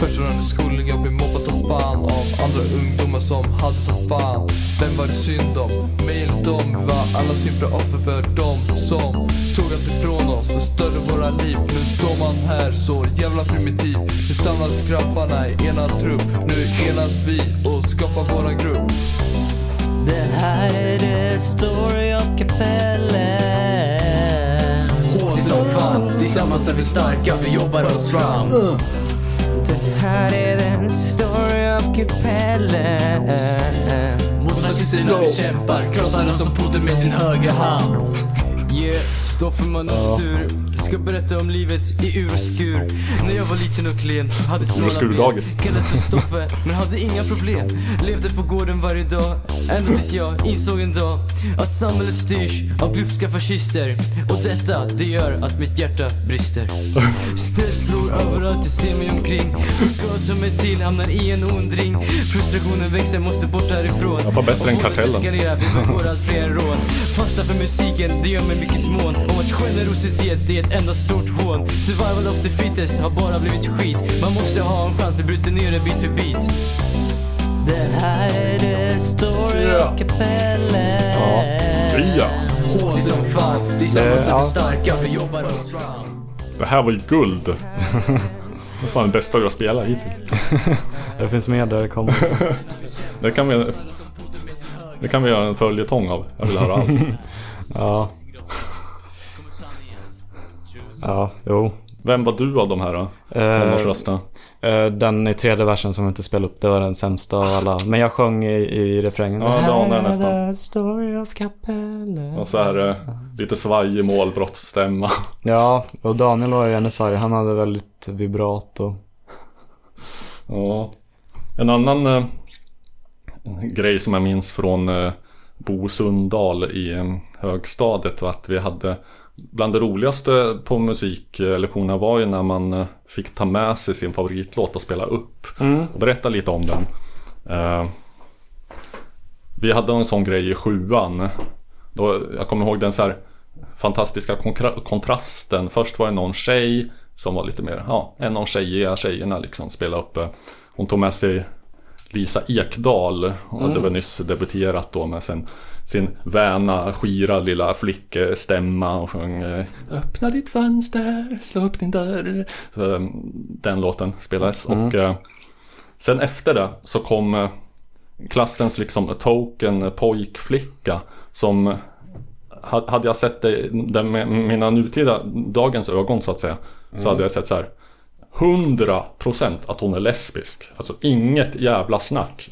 Först var skolan jag blev mobbad som fan av andra ungdomar som hade som fan. Vem var det synd om? Mig eller dem? Vi var alla simpla offer för dem som tog allt ifrån oss, förstörde våra liv. Nu står man här så jävla primitiv. Nu samlas grabbarna i ena trupp. Nu enas vi och skapar våran grupp. Det här är the story of Kapellet. Tillsammans är vi starka, vi jobbar oss fram. Det här är den story of kapellen Mot nazisterna vi kämpar, krossar dem som Putin med sin högra hand. Yeah, Stofferman och Stur Ska berätta om livet i ur och skur När jag var liten och klen, hade snåla ben Kallades för Stoffe, men hade inga problem. Levde på gården varje dag Ända tills jag insåg en dag Att samhället styrs av glupska fascister. Och detta, det gör att mitt hjärta brister. Snösplor överallt, jag ser mig omkring. Hur ska jag ta mig till, hamnar i en ond ring. Frustrationen växer, måste bort härifrån. Jag var bättre än Och Kartellen. vi begår allt fler rån. Fasta för musiken, det gör mig mycket mån Om att generositet, det är ett enda stort hån Survival of the fittest har bara blivit skit Man måste ha en chans, vi bryter ner det bit för bit Det här är the story of kapellen Fria! Hån som fan, tillsammans är ja. vi starka, vi jobbar oss fram Det här var ju guld. Det är fan det bästa jag spelat hittills. Det finns mer där det kommer. Det kan vi... Det kan vi göra en följetong av. Jag vill höra allt. Ja. Ja, jo. Vem var du av de här då? Eh, tonårsrösterna? eh, den i tredje versen som jag inte spelade upp, det var den sämsta av alla. Men jag sjöng i, i refrängen. Ja, det var den nästan. Story of. Och så här eh, lite svajig målbrottsstämma. Ja, och Daniel var ju ännu svagare. Han hade väldigt vibrato. Ja. En annan eh, grej som jag minns från eh, Bo Sundahl i eh, högstadiet var att vi hade Bland det roligaste på musiklektionerna var ju när man eh, fick ta med sig sin favoritlåt och spela upp. Och berätta lite om den. Eh, vi hade en sån grej i sjuan. Då, jag kommer ihåg den så här fantastiska kontra- kontrasten. Först var det någon tjej som var lite mer, ja, en av tjejiga tjejerna liksom spela upp. Hon tog med sig Lisa Ekdahl. Hon hade väl nyss debuterat då med sin, sin väna, skira lilla flickstämma och sjöng eh, Öppna ditt fönster, slå upp din dörr. Så, eh, den låten spelades. Och eh, sen efter det så kom klassens liksom token pojkflicka som ha- hade jag sett det med mina nutida, dagens ögon så att säga Så hade jag sett så här 100% att hon är lesbisk Alltså inget jävla snack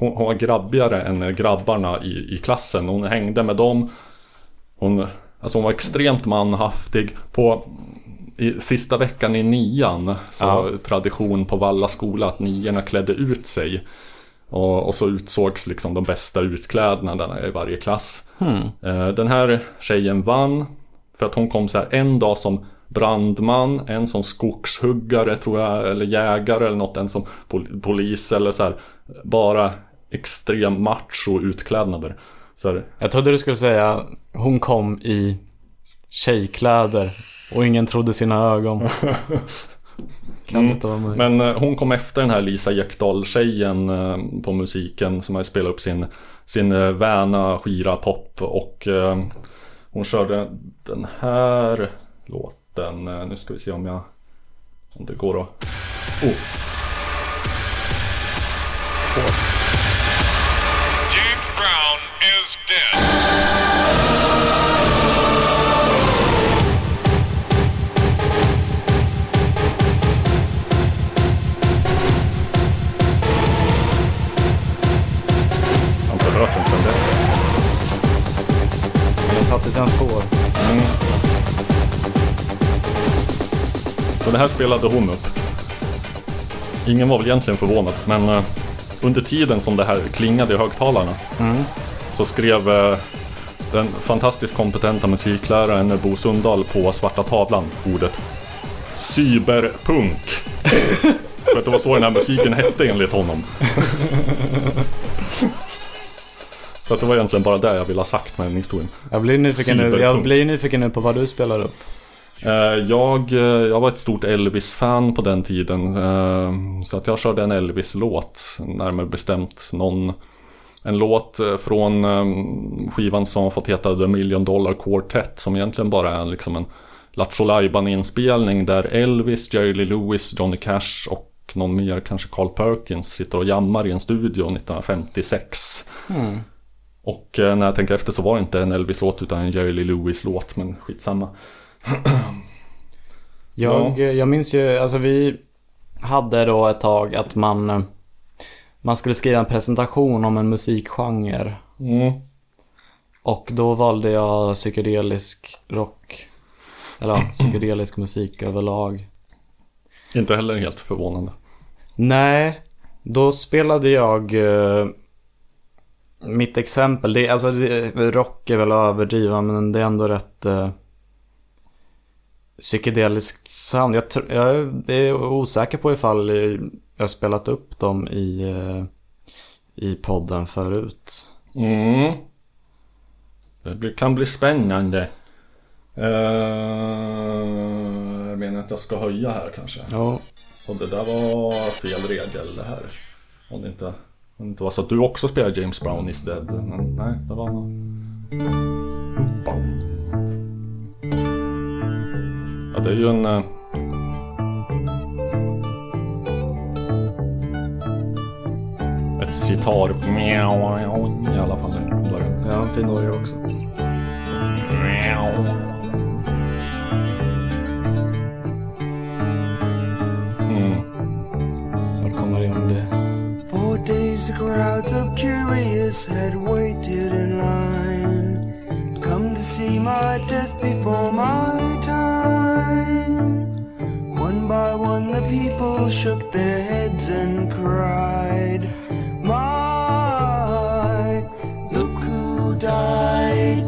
Hon, hon var grabbigare än grabbarna i, i klassen Hon hängde med dem Hon, alltså hon var extremt manhaftig På i sista veckan i nian så Ja. var tradition på Valla skola att niorna klädde ut sig och, och så utsågs liksom de bästa utklädnaderna i varje klass. Eh, Den här tjejen vann för att hon kom så här en dag som brandman, en som skogshuggare tror jag, eller jägare eller något, en som pol- polis eller så här. Bara extrem macho utklädnader. Så här, Jag trodde du skulle säga hon kom i tjejkläder och ingen trodde sina ögon. Kan Mm. inte vara möjligt. Men eh, hon kom efter den här Lisa Ekdahl-tjejen eh, på musiken som har spelat upp sin, sin eh, väna skira pop och hon körde den här låten. Nu ska vi se om jag om det går att... Oh. Satte sina spår. Så det här spelade hon upp. Ingen var väl egentligen förvånad men eh, under tiden som det här klingade i högtalarna så skrev eh, den fantastiskt kompetenta musikläraren Bo Sundahl på svarta tavlan ordet Cyberpunk. För att det var så den här musiken hette enligt honom. Så att det var egentligen bara det jag ville ha sagt med den historien. Jag blir nyfiken nu, jag blir nyfiken nu på vad du spelar upp. Eh, Jag, eh, jag var ett stort Elvis-fan på den tiden. eh, Så att jag körde en Elvis-låt. Närmare bestämt någon... En låt från skivan som fått heta The Million Dollar Quartet. Som egentligen bara är liksom en Lattjo inspelning där Elvis, Jerry Lee Lewis, Johnny Cash och någon mer, kanske Carl Perkins, sitter och jammar i en studio 1956. Och eh, när jag tänker efter så var det inte en Elvis-låt utan en Jerry Lee Lewis-låt, men skitsamma. Jag, jag minns ju, alltså vi hade då ett tag att man, eh, man skulle skriva en presentation om en musikgenre. Mm. Och då valde jag psykedelisk rock. Eller ja, psykedelisk musik överlag. Inte heller helt förvånande. Nej, då spelade jag eh, mitt exempel. Det, alltså, det, rock är väl att överdriva men det är ändå rätt eh, psykedeliskt sound. Jag, jag är osäker på ifall jag har spelat upp dem i, eh, i podden förut. Mm. Det kan bli spännande. Eh, jag menar att jag ska höja här kanske. Ja, Och det där var fel regel det här. Om det inte, det var så att du också spelar James Brown is dead. Men nej, det var... Ja, det är ju en... eh, Ett sitar i alla fall. Har en fin orgel också. Mm. Snart kommer det om det. The crowds of curious had waited in line. Come to see my death before my time. One by one the people shook their heads and cried My, look who died,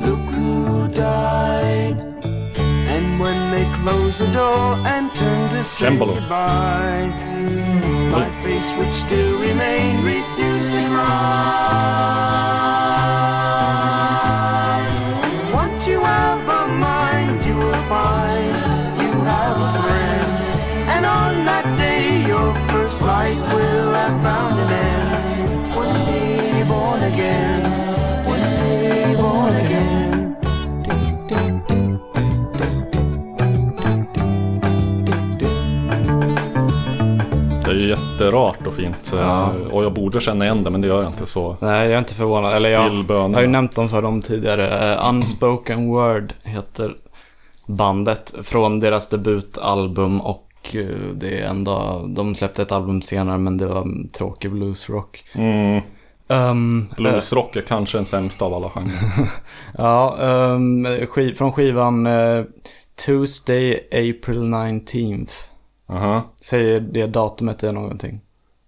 look who died. And when they closed the door and turned to say Cembalo. goodbye My face which still remained refused to cry jätterart och fint. eh, Och jag borde känna igen det men det gör jag inte så. Nej, jag är inte förvånad. Eller jag, jag har ju nämnt dem för dem tidigare. Eh, Unspoken Word heter bandet från deras debutalbum och eh, det är ändå, de släppte ett album senare men det var tråkig bluesrock. Mm. Um, Bluesrock är kanske den sämsta av alla genrer. Ja, um, skiv, från skivan eh, Tuesday, April 19th. Aha. Säger det datumet är någonting?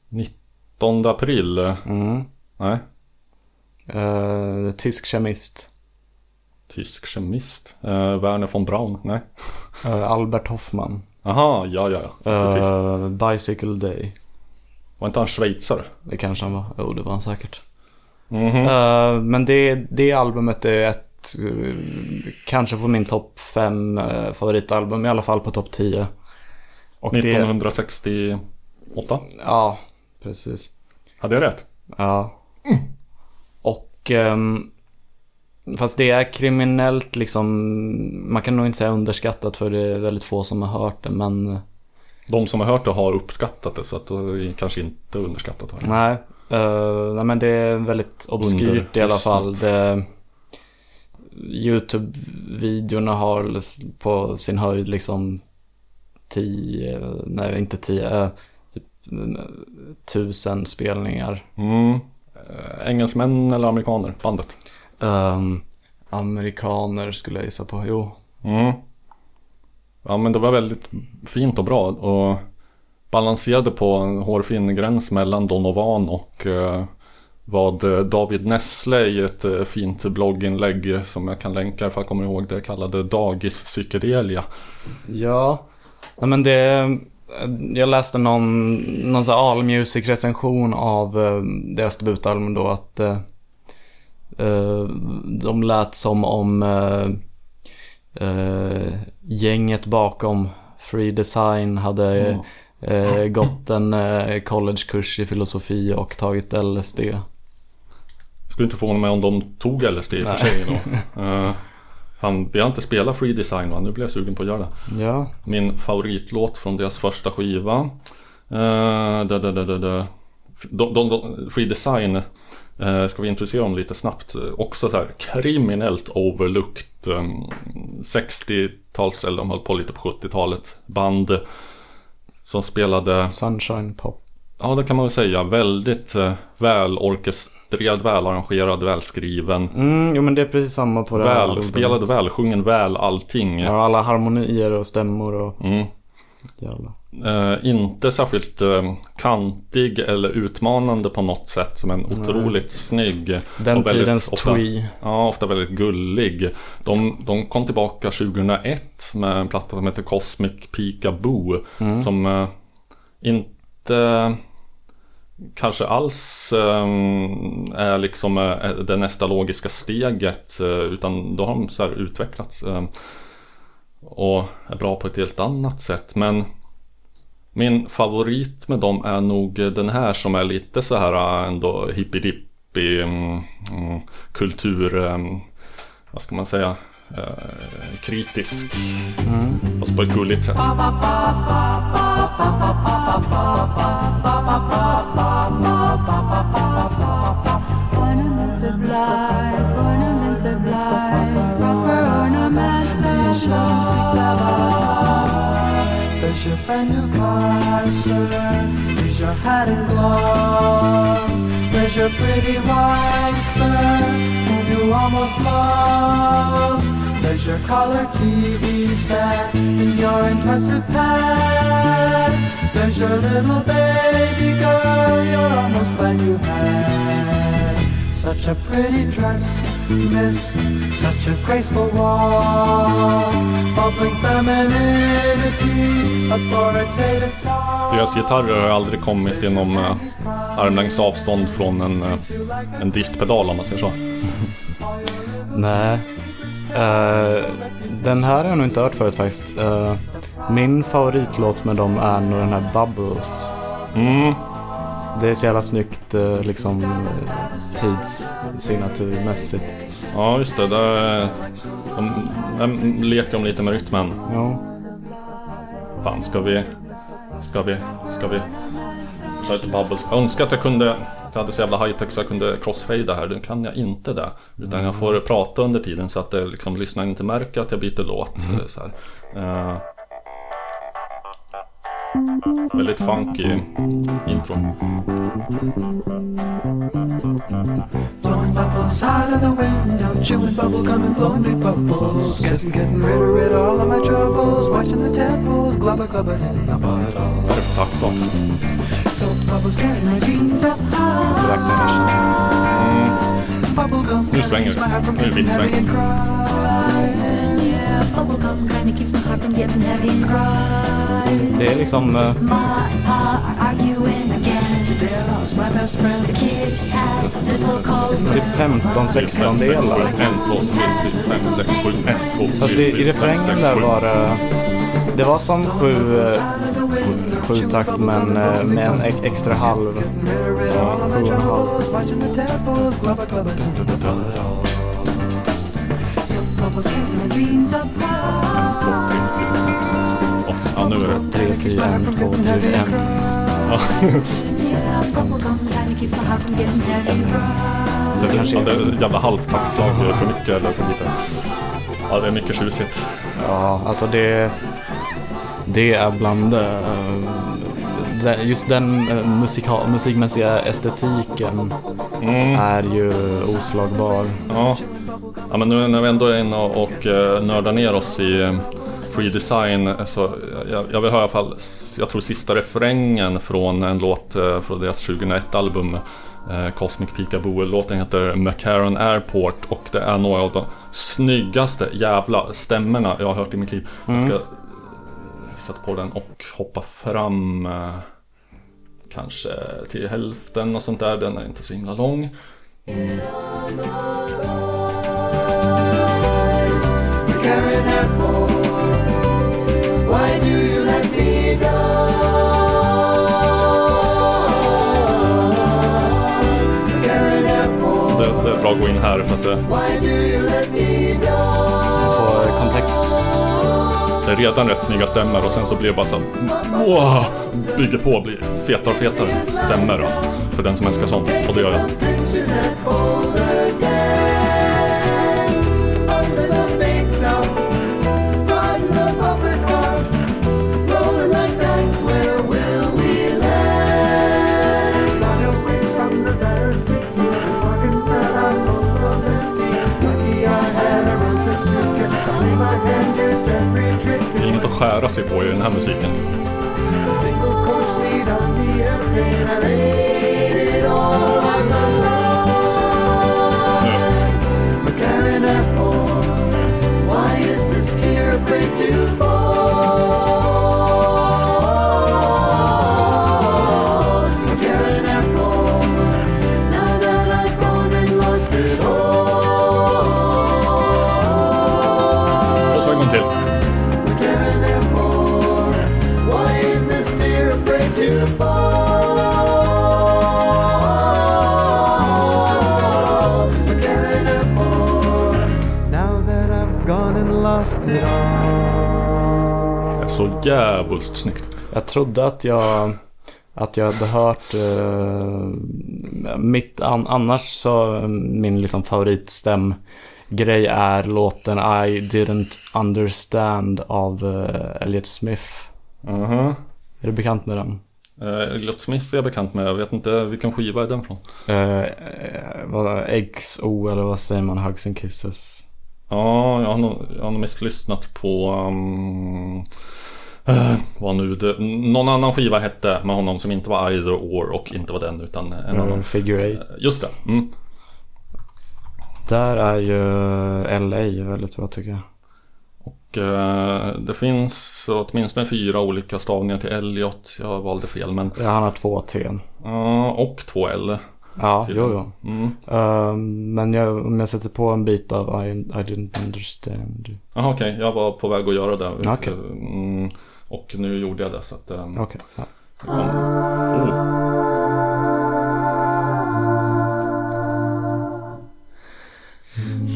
19 april? Mm. Nej. Uh, tysk kemist. Tysk kemist? Uh, Werner von Braun? Nej. Eh, Albert Hoffman. Aha, ja, ja, ja. Uh, Bicycle Day. Var inte han schweizare? Det kanske han var. Jo, det var han säkert. Mhm. Eh, men det, det albumet är ett, kanske på min topp fem eh, favoritalbum. I alla fall på topp 10. Och det, 1968? ja, precis. Hade jag rätt? Ja. Och ehm, Fast det är kriminellt liksom Man kan nog inte säga underskattat för det är väldigt få som har hört det men De som har hört det har uppskattat det så att det kanske inte underskattat. Här. Nej eh, Nej men det är väldigt obskyrt i alla fall det, Youtube-videorna har på sin höjd liksom 10, nej inte 10, typ eh, tusen spelningar. Mm. Engelsmän eller amerikaner? Bandet? Ehm, amerikaner skulle jag gissa på, jo. Mm. Ja men det var väldigt fint och bra och balanserade på en hårfin gräns mellan Donovan och eh, vad eh, David Nessle i ett eh, fint blogginlägg som jag kan länka ifall jag kommer ihåg det kallade Dagis psykedelia. Ja, nej men det... Jag läste någon, någon sån här Allmusic recension av eh, deras debutalbum då att eh, de lät som om gänget bakom Free Design hade eh, gått en collegekurs i filosofi och tagit LSD. Skulle inte förvåna mig om de tog LSD i och för sig fan, vi har inte spelat Free Design va? Nu blir jag sugen på att göra det. Ja, Min favoritlåt från deras första skiva. Uh, da, da, da, da, da. de, de, de, Free Design eh, ska vi introducera dem lite snabbt. Också så här kriminellt overlooked eh, 60-tals, eller de höll på lite på 70-talet, band som spelade Sunshine Pop. Ja, det kan man väl säga. Väldigt eh, välorkestrerad, välarrangerad, välskriven, Mm, jo men det är precis samma på det här albumet. välspelad, välsjungen, väl allting. Ja, alla harmonier och stämmor och Mm. Eh, inte särskilt eh, kantig eller utmanande på något sätt, men otroligt snygg. Den och väldigt tidens ofta, twee. Ja, ofta väldigt gullig. De, de kom tillbaka 2001 med en platta som heter Cosmic Peekaboo. Mm. Som eh, inte kanske alls eh, är liksom eh, eh, det nästa logiska steget. Eh, utan då har de så här utvecklats. Eh, och är bra på ett helt annat sätt. Men min favorit med dem är nog den här som är lite så här eh, ändå hippidippi mm, mm, kultur, ehm, vad ska man säga, eh, kritisk. Fast på ett gulligt sätt. Ornaments of life, ornaments of life, proper ornaments of life. There's your brand new car, sir. There's your hat and gloves. There's your pretty wife, sir, whom you almost love. There's your color TV set and your impressive pet. There's your little baby girl you're almost glad you had. Such a pretty dress, miss, such a graceful walk, bubbling femininity, authoritative talk. Deras gitarrer har aldrig kommit inom eh, armlängds avstånd från en, eh, en distpedal om man säger så. Nej. Eh, den här har jag nog inte hört förut faktiskt. Eh, min favoritlåt med dem är nog den här Bubbles. Mm, Det är så jävla snyggt eh, liksom tidssignaturmässigt. ja just det. Där, de, de leker de lite med rytmen. Ja. Fan, ska vi... Ska vi... Ska vi... Bubbles. Jag önskar att jag kunde... Jag hade så jävla high-tech så jag kunde crossfada här. Nu kan jag inte det. Utan jag får prata under tiden så att det, liksom, lyssnaren inte märker att jag byter låt. Så här. Väldigt funky intro. Blowing bubbles out of the window, chewing bubble gum and blowing big bubbles. Getting, getting rid of, rid of all of my troubles. Watching the temples, glubber, glubber, in the bottle. Vad är det för takt då? Soap bubbles getting my beans up high. Black mm. Bubble gum Nu svänger my heart from det. Nu är det getting Det är liksom... eh, typ 15-16 delar. 1, 2, 3, 4, 5, 6, 7, 1, 2, 3, Fast i, i refrängen där var det... Det var som sju, eh, sju takt men eh, med en ex- extra halv. Ja, sju och en halv. Ja, nu är det. 3, 4, 1, 2, 3, 1. Yeah, bubblegum kinda keeps my heart from getting heavy and cry. Det kanske ja, är- det är ett jävla halvtaktslag. Det är för mycket eller för lite. Ja, det är mycket tjusigt. Ja, alltså det... Det är bland... eh, den- just den eh, musika, musikmässiga estetiken Mm. är ju oslagbar. Ja. ja, men nu när vi ändå är inne och, och eh, nördar ner oss i eh, Free Design så jag, jag vill höra i alla fall, jag tror sista refrängen från en låt från deras 2001-album eh, Cosmic Peekaboo. Låten heter McCarran Airport och det är några av de snyggaste jävla stämmorna jag har hört i mitt liv. Jag ska sätta på den och hoppa fram eh, kanske till hälften och sånt där. Den är inte så himla lång. Airport, Det, det är bra att gå in här för att det, why do you let me down? Få kontext sig redan rätt snygga stämmor och sen så blir det bara så wow, bygger på, blir fetare och fetare Stämmer Alltså. för den som älskar sånt. Och det gör jag. Skära sig på i den här musiken. Mm. Jävligt snyggt. Jag trodde att jag, att jag hade hört eh, mitt, an, annars så min liksom favoritstämgrej är låten I didn't understand av eh, Elliot Smith. Mhm. Är du bekant med den? Uh, Elliot Smith är jag bekant med. Jag vet inte vilken skiva är den från. Eh, vad, XO eller vad säger man? Hugs and Kisses. Ja, jag har nog, jag har nog mest lyssnat på... Um, eh, vad nu det, Någon annan skiva hette med honom som inte var Either Or och inte var den utan en Eh, annan. Figure Eight. Just det. Mm. Där är ju LA väldigt bra tycker jag. Och eh, det finns åtminstone fyra olika stavningar till Elliot. Jag valde fel men... Ja, han har två T. Ja, och två L. Ja, jo, jo. Mm. Eh, men jag, om jag sätter på en bit av I, I didn't understand. you. Jaha okej, jag var på väg att göra det. Okej. Mm, och nu gjorde jag det så att... eh, Okej. ja. det kom. Oh.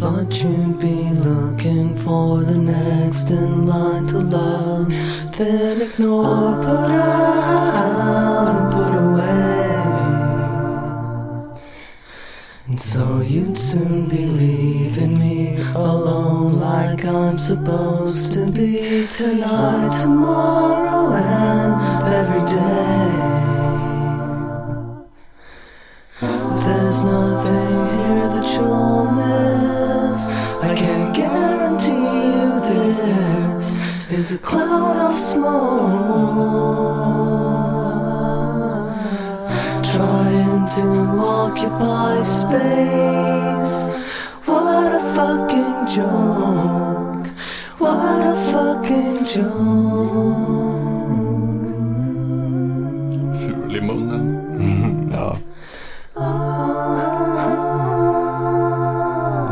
Thought you'd be looking for the next in line to love, then ignore, put out, And so you'd soon be leaving me alone like I'm supposed to be tonight, tomorrow, and every day. There's nothing here that you'll miss. I can guarantee you this is a cloud of smoke. Trying to occupy space. What a fucking joke. What a fucking joke. Ful i munnen. Ja. Ah.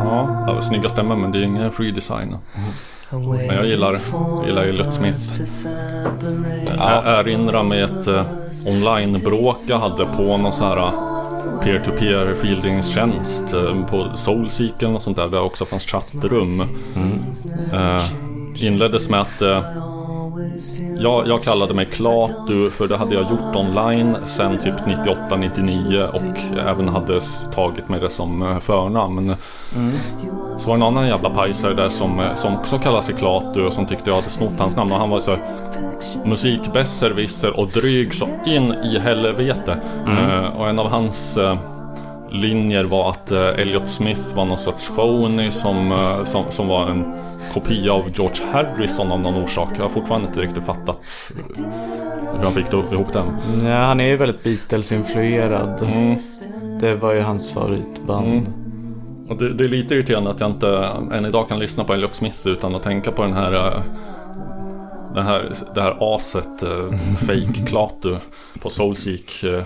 Ja, det var snygga stämmor men det är ingen free design. Men jag gillar, jag gillar Elliot Smith. Jag erinrar mig ett eh, online-bråk jag hade på någon sån här eh, peer-to-peer fieldingstjänst eh, på Soulseek eller något sånt där. Där också fanns chattrum. Eh, inleddes med att eh, jag, jag kallade mig Klatu för det hade jag gjort online sen typ 98-99 och även hade tagit med det som eh, förnamn. Så var det en annan jävla pajsare där som, eh, som också kallade sig Klatu och som tyckte jag hade snott hans namn och han var så musikbesserwisser och dryg så in i helvete. Eh, och en av hans eh, linjer var att eh, Elliot Smith var någon sorts phony som, eh, som, som var en kopia av George Harrison av någon orsak. Jag har fortfarande inte riktigt fattat hur han fick ihop den. ja, han är ju väldigt Beatles-influerad. Mm. Det var ju hans favoritband. Mm. Och det, det är lite irriterande att jag inte än idag kan lyssna på Elliot Smith utan att tänka på den här eh, den här, det här aset, eh, fake Klatu på Soulseek. Eh,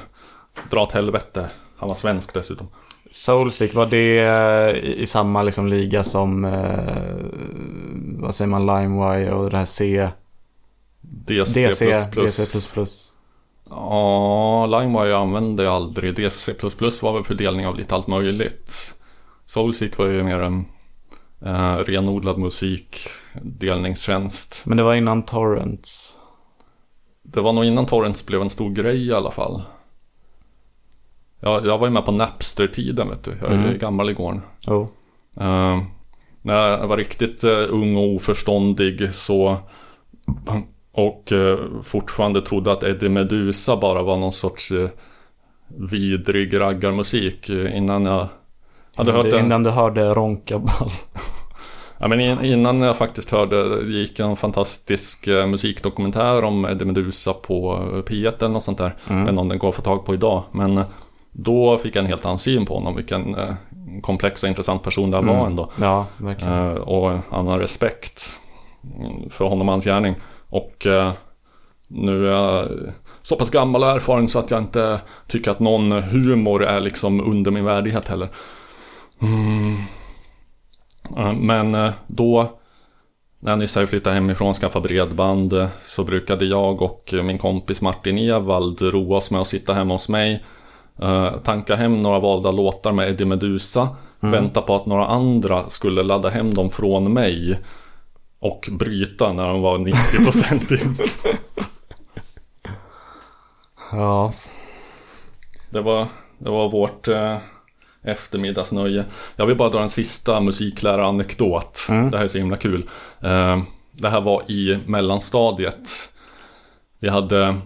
dra åt helvete. Han var svensk dessutom. Soulseek, var det eh, i, i samma liksom liga som, eh, vad säger man, LimeWire och det här C? DC++. DC, DC++. Ja, LimeWire använde jag aldrig. DC++ var väl fördelning av lite allt möjligt. Soulseek var ju mer en eh, renodlad musik, delningstjänst. Men det var innan Torrents. Det var nog innan Torrents blev en stor grej i alla fall. Jag, jag var ju med på Napster-tiden vet du. Jag är Mm. gammal i gården. Jo. Eh, när jag var riktigt eh, ung och oförståndig så och eh, fortfarande trodde att Eddie Meduza bara var någon sorts eh, vidrig raggarmusik innan jag hade hört den. Innan du hörde Ronkaball. Ja, men in, innan jag faktiskt hörde, det gick en fantastisk musikdokumentär om Eddie Meduza på eh, P1 eller något sånt där. Mm. Jag vet inte om den går att få tag på idag. Men då fick jag en helt annan syn på honom. Vilken eh, komplex och intressant person det här Mm. var ändå. Ja, verkligen. Eh, och annan respekt för honom och hans gärning. Och eh, nu är jag så pass gammal och erfaren så att jag inte tycker att någon humor är liksom under min värdighet heller. Mm. Men då när jag nyss hade flyttat hemifrån och skaffat bredband så brukade jag och min kompis Martin Evald roa oss med att sitta hemma hos mig eh, Tanka hem några valda låtar med Eddie Meduza Vänta på att några andra skulle ladda hem dem från mig Och bryta när de var 90% in Ja. Det var, det var vårt eh, eftermiddagsnöje. Jag vill bara dra en sista musikläraranekdot. Mm. Det här är så himla kul. Eh, det här var i mellanstadiet. Vi hade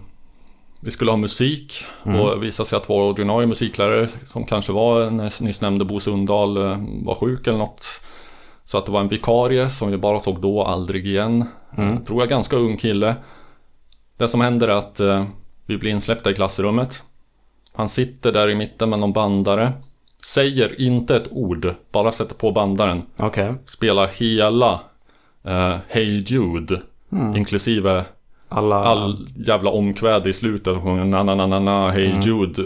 vi skulle ha musik och det visade sig att vår ordinarie musiklärare som kanske var när nyss nämnde Bo Sundahl eh, var sjuk eller något. Så att det var en vikarie som vi bara såg då, aldrig igen. Mm. Tror jag ganska ung kille. Det som händer är att eh, vi blir insläppta i klassrummet. Han sitter där i mitten med någon bandare. Säger inte ett ord, bara sätter på bandaren. Okej. Spelar hela eh, Hey Jude. Inklusive Alla... all jävla omkväd i slutet. Hon sjunger na na na na na Hey Jude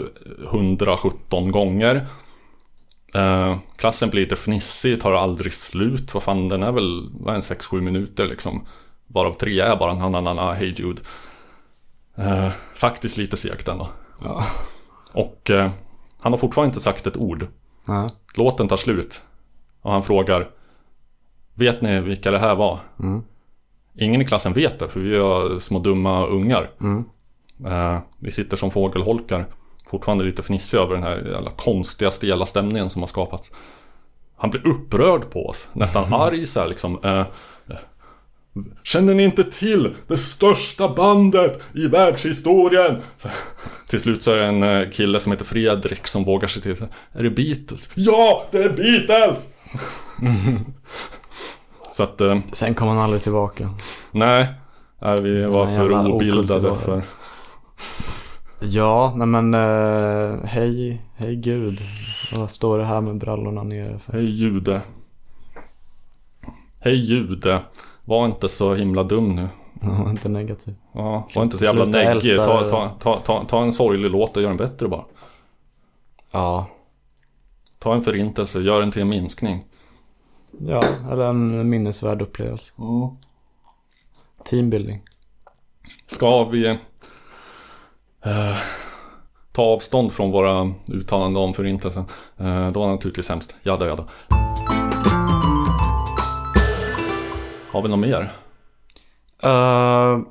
117 gånger. Eh, klassen blir lite fnissig, tar aldrig slut. Vad fan, den är väl vad är en 6-7 minuter liksom. Varav tre är bara na na na na Hey Jude. Eh, faktiskt lite segt ändå. Ja. Och eh, han har fortfarande inte sagt ett ord. Nej. Låten tar slut. Och han frågar Vet ni vilka det här var? Mm. Ingen i klassen vet det för vi är små dumma ungar. Mm. Eh, vi sitter som fågelholkar. Fortfarande lite fnissiga över den här jävla konstiga stela stämningen som har skapats. Han blir upprörd på oss. Nästan arg så här liksom. Eh, Känner ni inte till det största bandet i världshistorien? Till slut så är det en eh, kille som heter Fredrik som vågar sig till. Är det Beatles? Ja, det är Beatles! så att, eh, Sen kom han aldrig tillbaka. nej. nej vi var Nej, för obildade för... Ja, nej men eh, hej, hej gud. Vad står det här med brallorna nere för? Hej jude. Hej jude. Var inte så himla dum nu. Ja, inte negativ. Ja, var inte så jävla neggig. Ta, ta, ta, ta, ta en sorglig låt och gör den bättre bara. Ja, Ta en förintelse, gör den till en minskning. Ja, eller en minnesvärd upplevelse. Teambuilding. Ska vi eh, ta avstånd från våra uttalanden om förintelsen? Eh, då var det naturligtvis hemskt. Jada jada. Har vi något mer? Uh,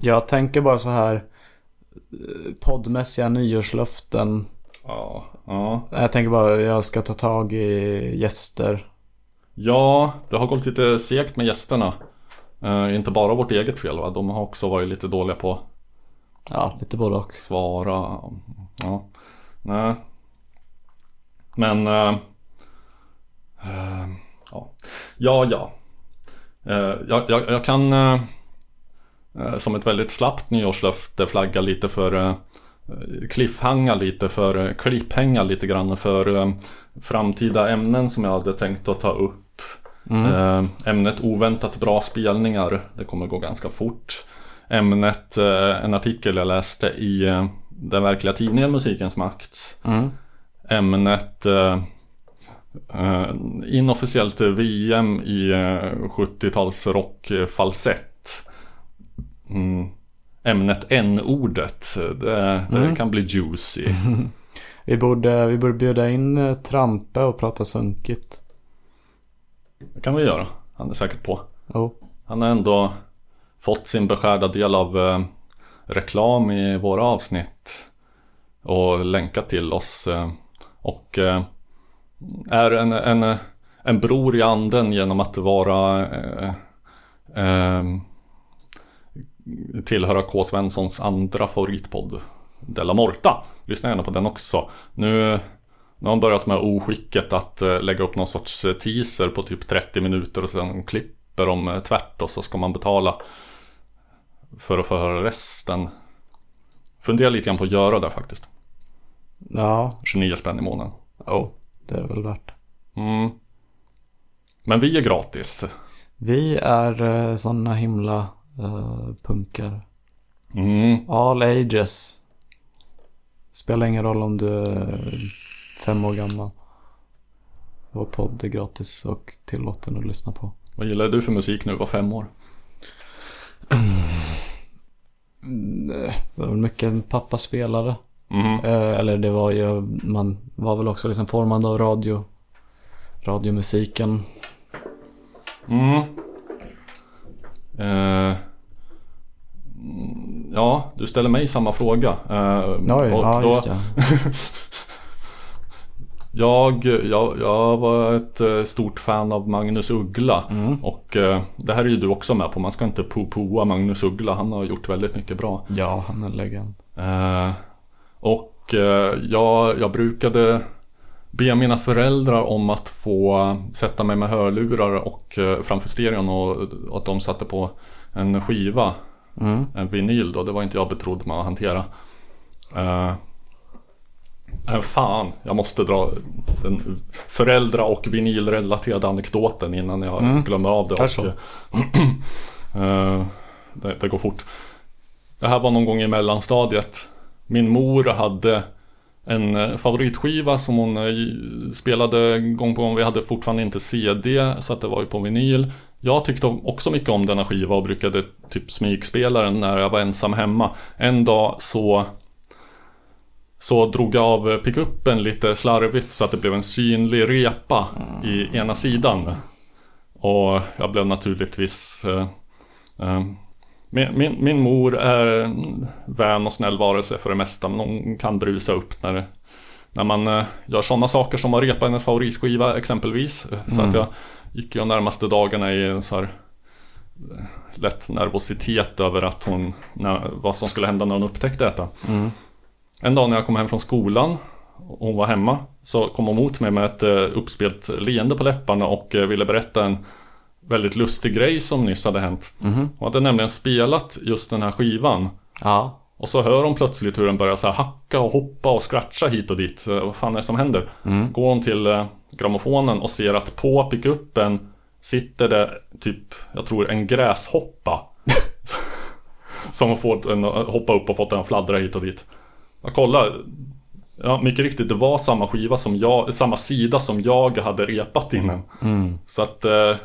jag tänker bara så här. Poddmässiga nyårslöften. Ja, ja. Jag tänker bara jag ska ta tag i gäster. Ja, det har gått lite segt med gästerna. Eh, inte bara vårt eget fel va? De har också varit lite dåliga på Ja, lite både och. svara. Ja. Nej. Men... eh, eh, ja. Ja, ja. Eh, jag, jag, jag kan eh, eh, som ett väldigt slappt nyårslöfte flagga lite för cliffhanga lite för klipphänga lite grann för framtida ämnen som jag hade tänkt att ta upp. Eh, ämnet oväntat bra spelningar. Det kommer gå ganska fort. Ämnet, eh, en artikel jag läste i eh, den verkliga tidningen Musikens Makt. Mm. Ämnet inofficiellt VM i eh, 70-talsrock eh, falsett. Mm. Ämnet n-ordet. Det, det Mm. kan bli juicy. Vi borde, vi borde bjuda in Trampe och prata sunkigt. Det kan vi göra. Han är säkert på. Jo. Han har ändå fått sin beskärda del av eh, reklam i våra avsnitt. och länkat till oss. eh, Och eh, är en, en, en bror i anden genom att vara tillhöra K. Svenssons andra favoritpodd Della Morta. Lyssna gärna på den också. Nu, nu har han börjat med oskicket att eh, lägga upp någon sorts eh, teaser på typ 30 minuter och sen klipper de eh, tvärt och så ska man betala för att få höra resten. Funderar lite grann på att göra det faktiskt. Ja, 29 spänn i månaden. oh, det är väl värt. Mm. Men vi är gratis. Vi är sådana himla eh, punkar. Mm. All ages. Spelar ingen roll om du fem år gammal. Vår podd är gratis och tillåten att lyssna på. Vad gillar du för musik när du var fem år? Mm, eh, det var mycket pappa spelade. Mhm. Eh, eller det var ju, man var väl också liksom formad av radio. Radiomusiken. Mm. Eh, mm, ja, du ställer mig samma fråga. Eh, Oj, och ja då- just ja. jag, jag, jag var ett eh, stort fan av Magnus Uggla. Mm. Och eh, det här är ju du också med på. Man ska inte po-poa Magnus Uggla. Han har gjort väldigt mycket bra. Ja, han är en legend. Eh, och jag, jag brukade be mina föräldrar om att få sätta mig med hörlurar och framför stereon och, och att de satte på en skiva. Mm. En vinyl då, det var inte jag betrodd med att hantera. Eh, men fan, jag måste dra den föräldra och vinylrelaterade anekdoten innan jag Mm. glömmer av det. Kör Och, så. eh, det, det går fort. Det här var någon gång i mellanstadiet. Min mor hade en eh, favoritskiva som hon eh, spelade gång på gång. Vi hade fortfarande inte CD så att det var ju på vinyl. Jag tyckte också mycket om denna skiva och brukade typ smygspela den när jag var ensam hemma. En dag så så drog jag av pickuppen lite slarvigt så att det blev en synlig repa i ena sidan. Och jag blev naturligtvis eh, eh, min, min, min mor är vän och snäll varelse för det mesta men hon kan brusa upp när, det, när man eh, gör sådana saker som att repa hennes favoritskiva exempelvis. Eh, Så Mm. att jag gick ju de närmaste dagarna i så här eh, lätt nervositet över att hon, när, vad som skulle hända när hon upptäckte detta. Mm. En dag när jag kom hem från skolan och hon var hemma så kom hon mot mig med ett eh, uppspelt leende på läpparna och eh, ville berätta en väldigt lustig grej som nyss hade hänt. Mhm. Hon hade nämligen spelat just den här skivan. Ja. Och så hör hon plötsligt hur den börjar så hacka och hoppa och scratcha hit och dit. Eh, Vad fan är det som händer? Mm. Går hon till grammofonen och ser att på pickuppen sitter det typ, jag tror en gräshoppa. som har fått att hoppa upp och fått den att fladdra hit och dit. Jag kollar. Ja, mycket riktigt, det var samma skiva som jag, samma sida som jag hade repat innan. Mm. Så att eh,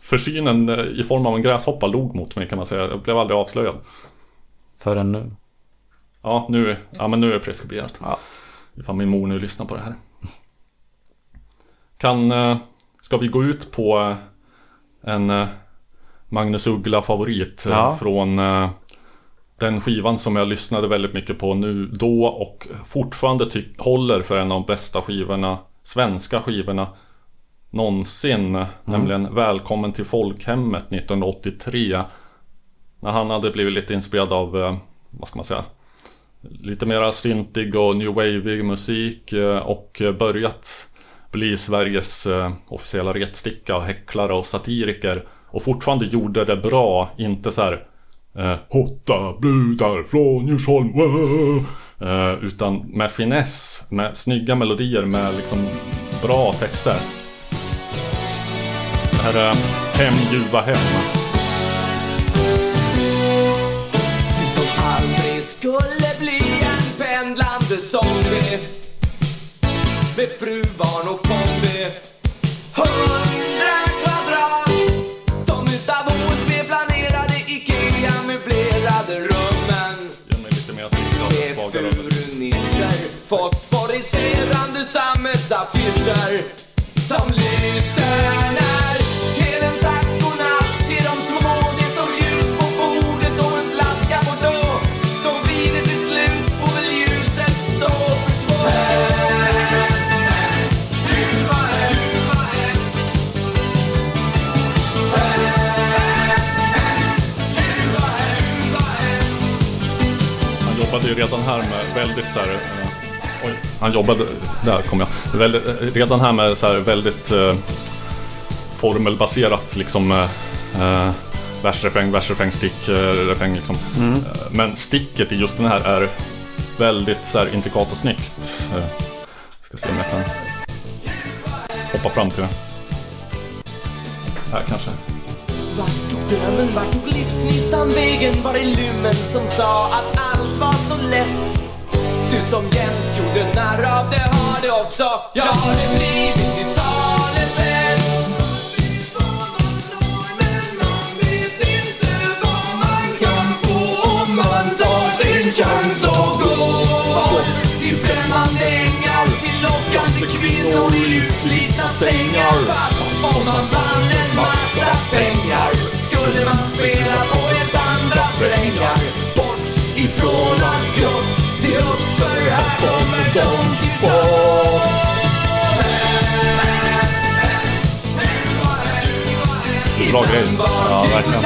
Försynen eh, i form av en gräshoppa log mot mig kan man säga. Jag blev aldrig avslöjad. Förrän nu. Ja, nu, ja men nu är det preskriberat. Ja. Ifall min mor nu lyssnar på det här. Kan, eh, ska vi gå ut på eh, en eh, Magnus Uggla favorit Ja. från den skivan som jag lyssnade väldigt mycket på nu då och fortfarande ty- håller för en av de bästa skivorna, svenska skivorna någonsin. Nämligen Välkommen till folkhemmet 1983. När han hade blivit lite inspirerad av, eh, vad ska man säga, lite mera syntig och new wavig musik eh, och börjat bli Sveriges eh, officiella retsticka och häcklare och satiriker. Och fortfarande gjorde det bra, inte så här eh, Hotta brudar från Djursholm, eh, Utan med finess, med snygga melodier, med liksom bra texter. Det här är Hem ljuva hem. Du som aldrig skulle bli en pendlande zombie Med fru, barn och här med väldigt så här... Eh, oj, han jobbade... Där kom jag. Väldigt, eh, redan här med så här väldigt eh, formelbaserat liksom... Eh, vers, refräng, vers, refräng, stick, eh, refräng liksom. Mm. Eh, Men sticket i just den här är väldigt så här intrikat och snyggt. Eh, ska se om jag kan hoppa fram till det. Här kanske. Vart tog drömmen, vart tog livsgnistan vägen? Var det lummen som sa att var så lätt? Du som jämt gjorde narr av det har det också. Jag har det blivit ditt talesätt. Man tar sin chans och går till främmande ängar Till lockande kvinnor i utslitna sängar Fast om man vann en massa pengar Skulle man spela på helt andra strängar Bort ifrån allt grått Se upp för här kommer Don Quijote Bra grej. Ja, verkligen.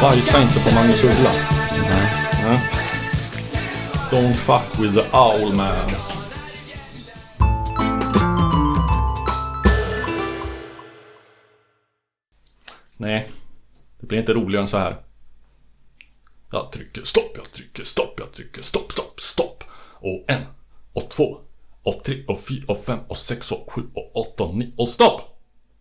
Bajsa inte på Magnus Uggla. Nej. Don't fuck with the owl man. Blir inte roligare än så här. Jag trycker stopp, jag trycker stopp, jag trycker stopp, stopp, stopp. Och en, och två, och tre, och fyra, och fem, och sex, och sju, och åtta, och nio, och stopp!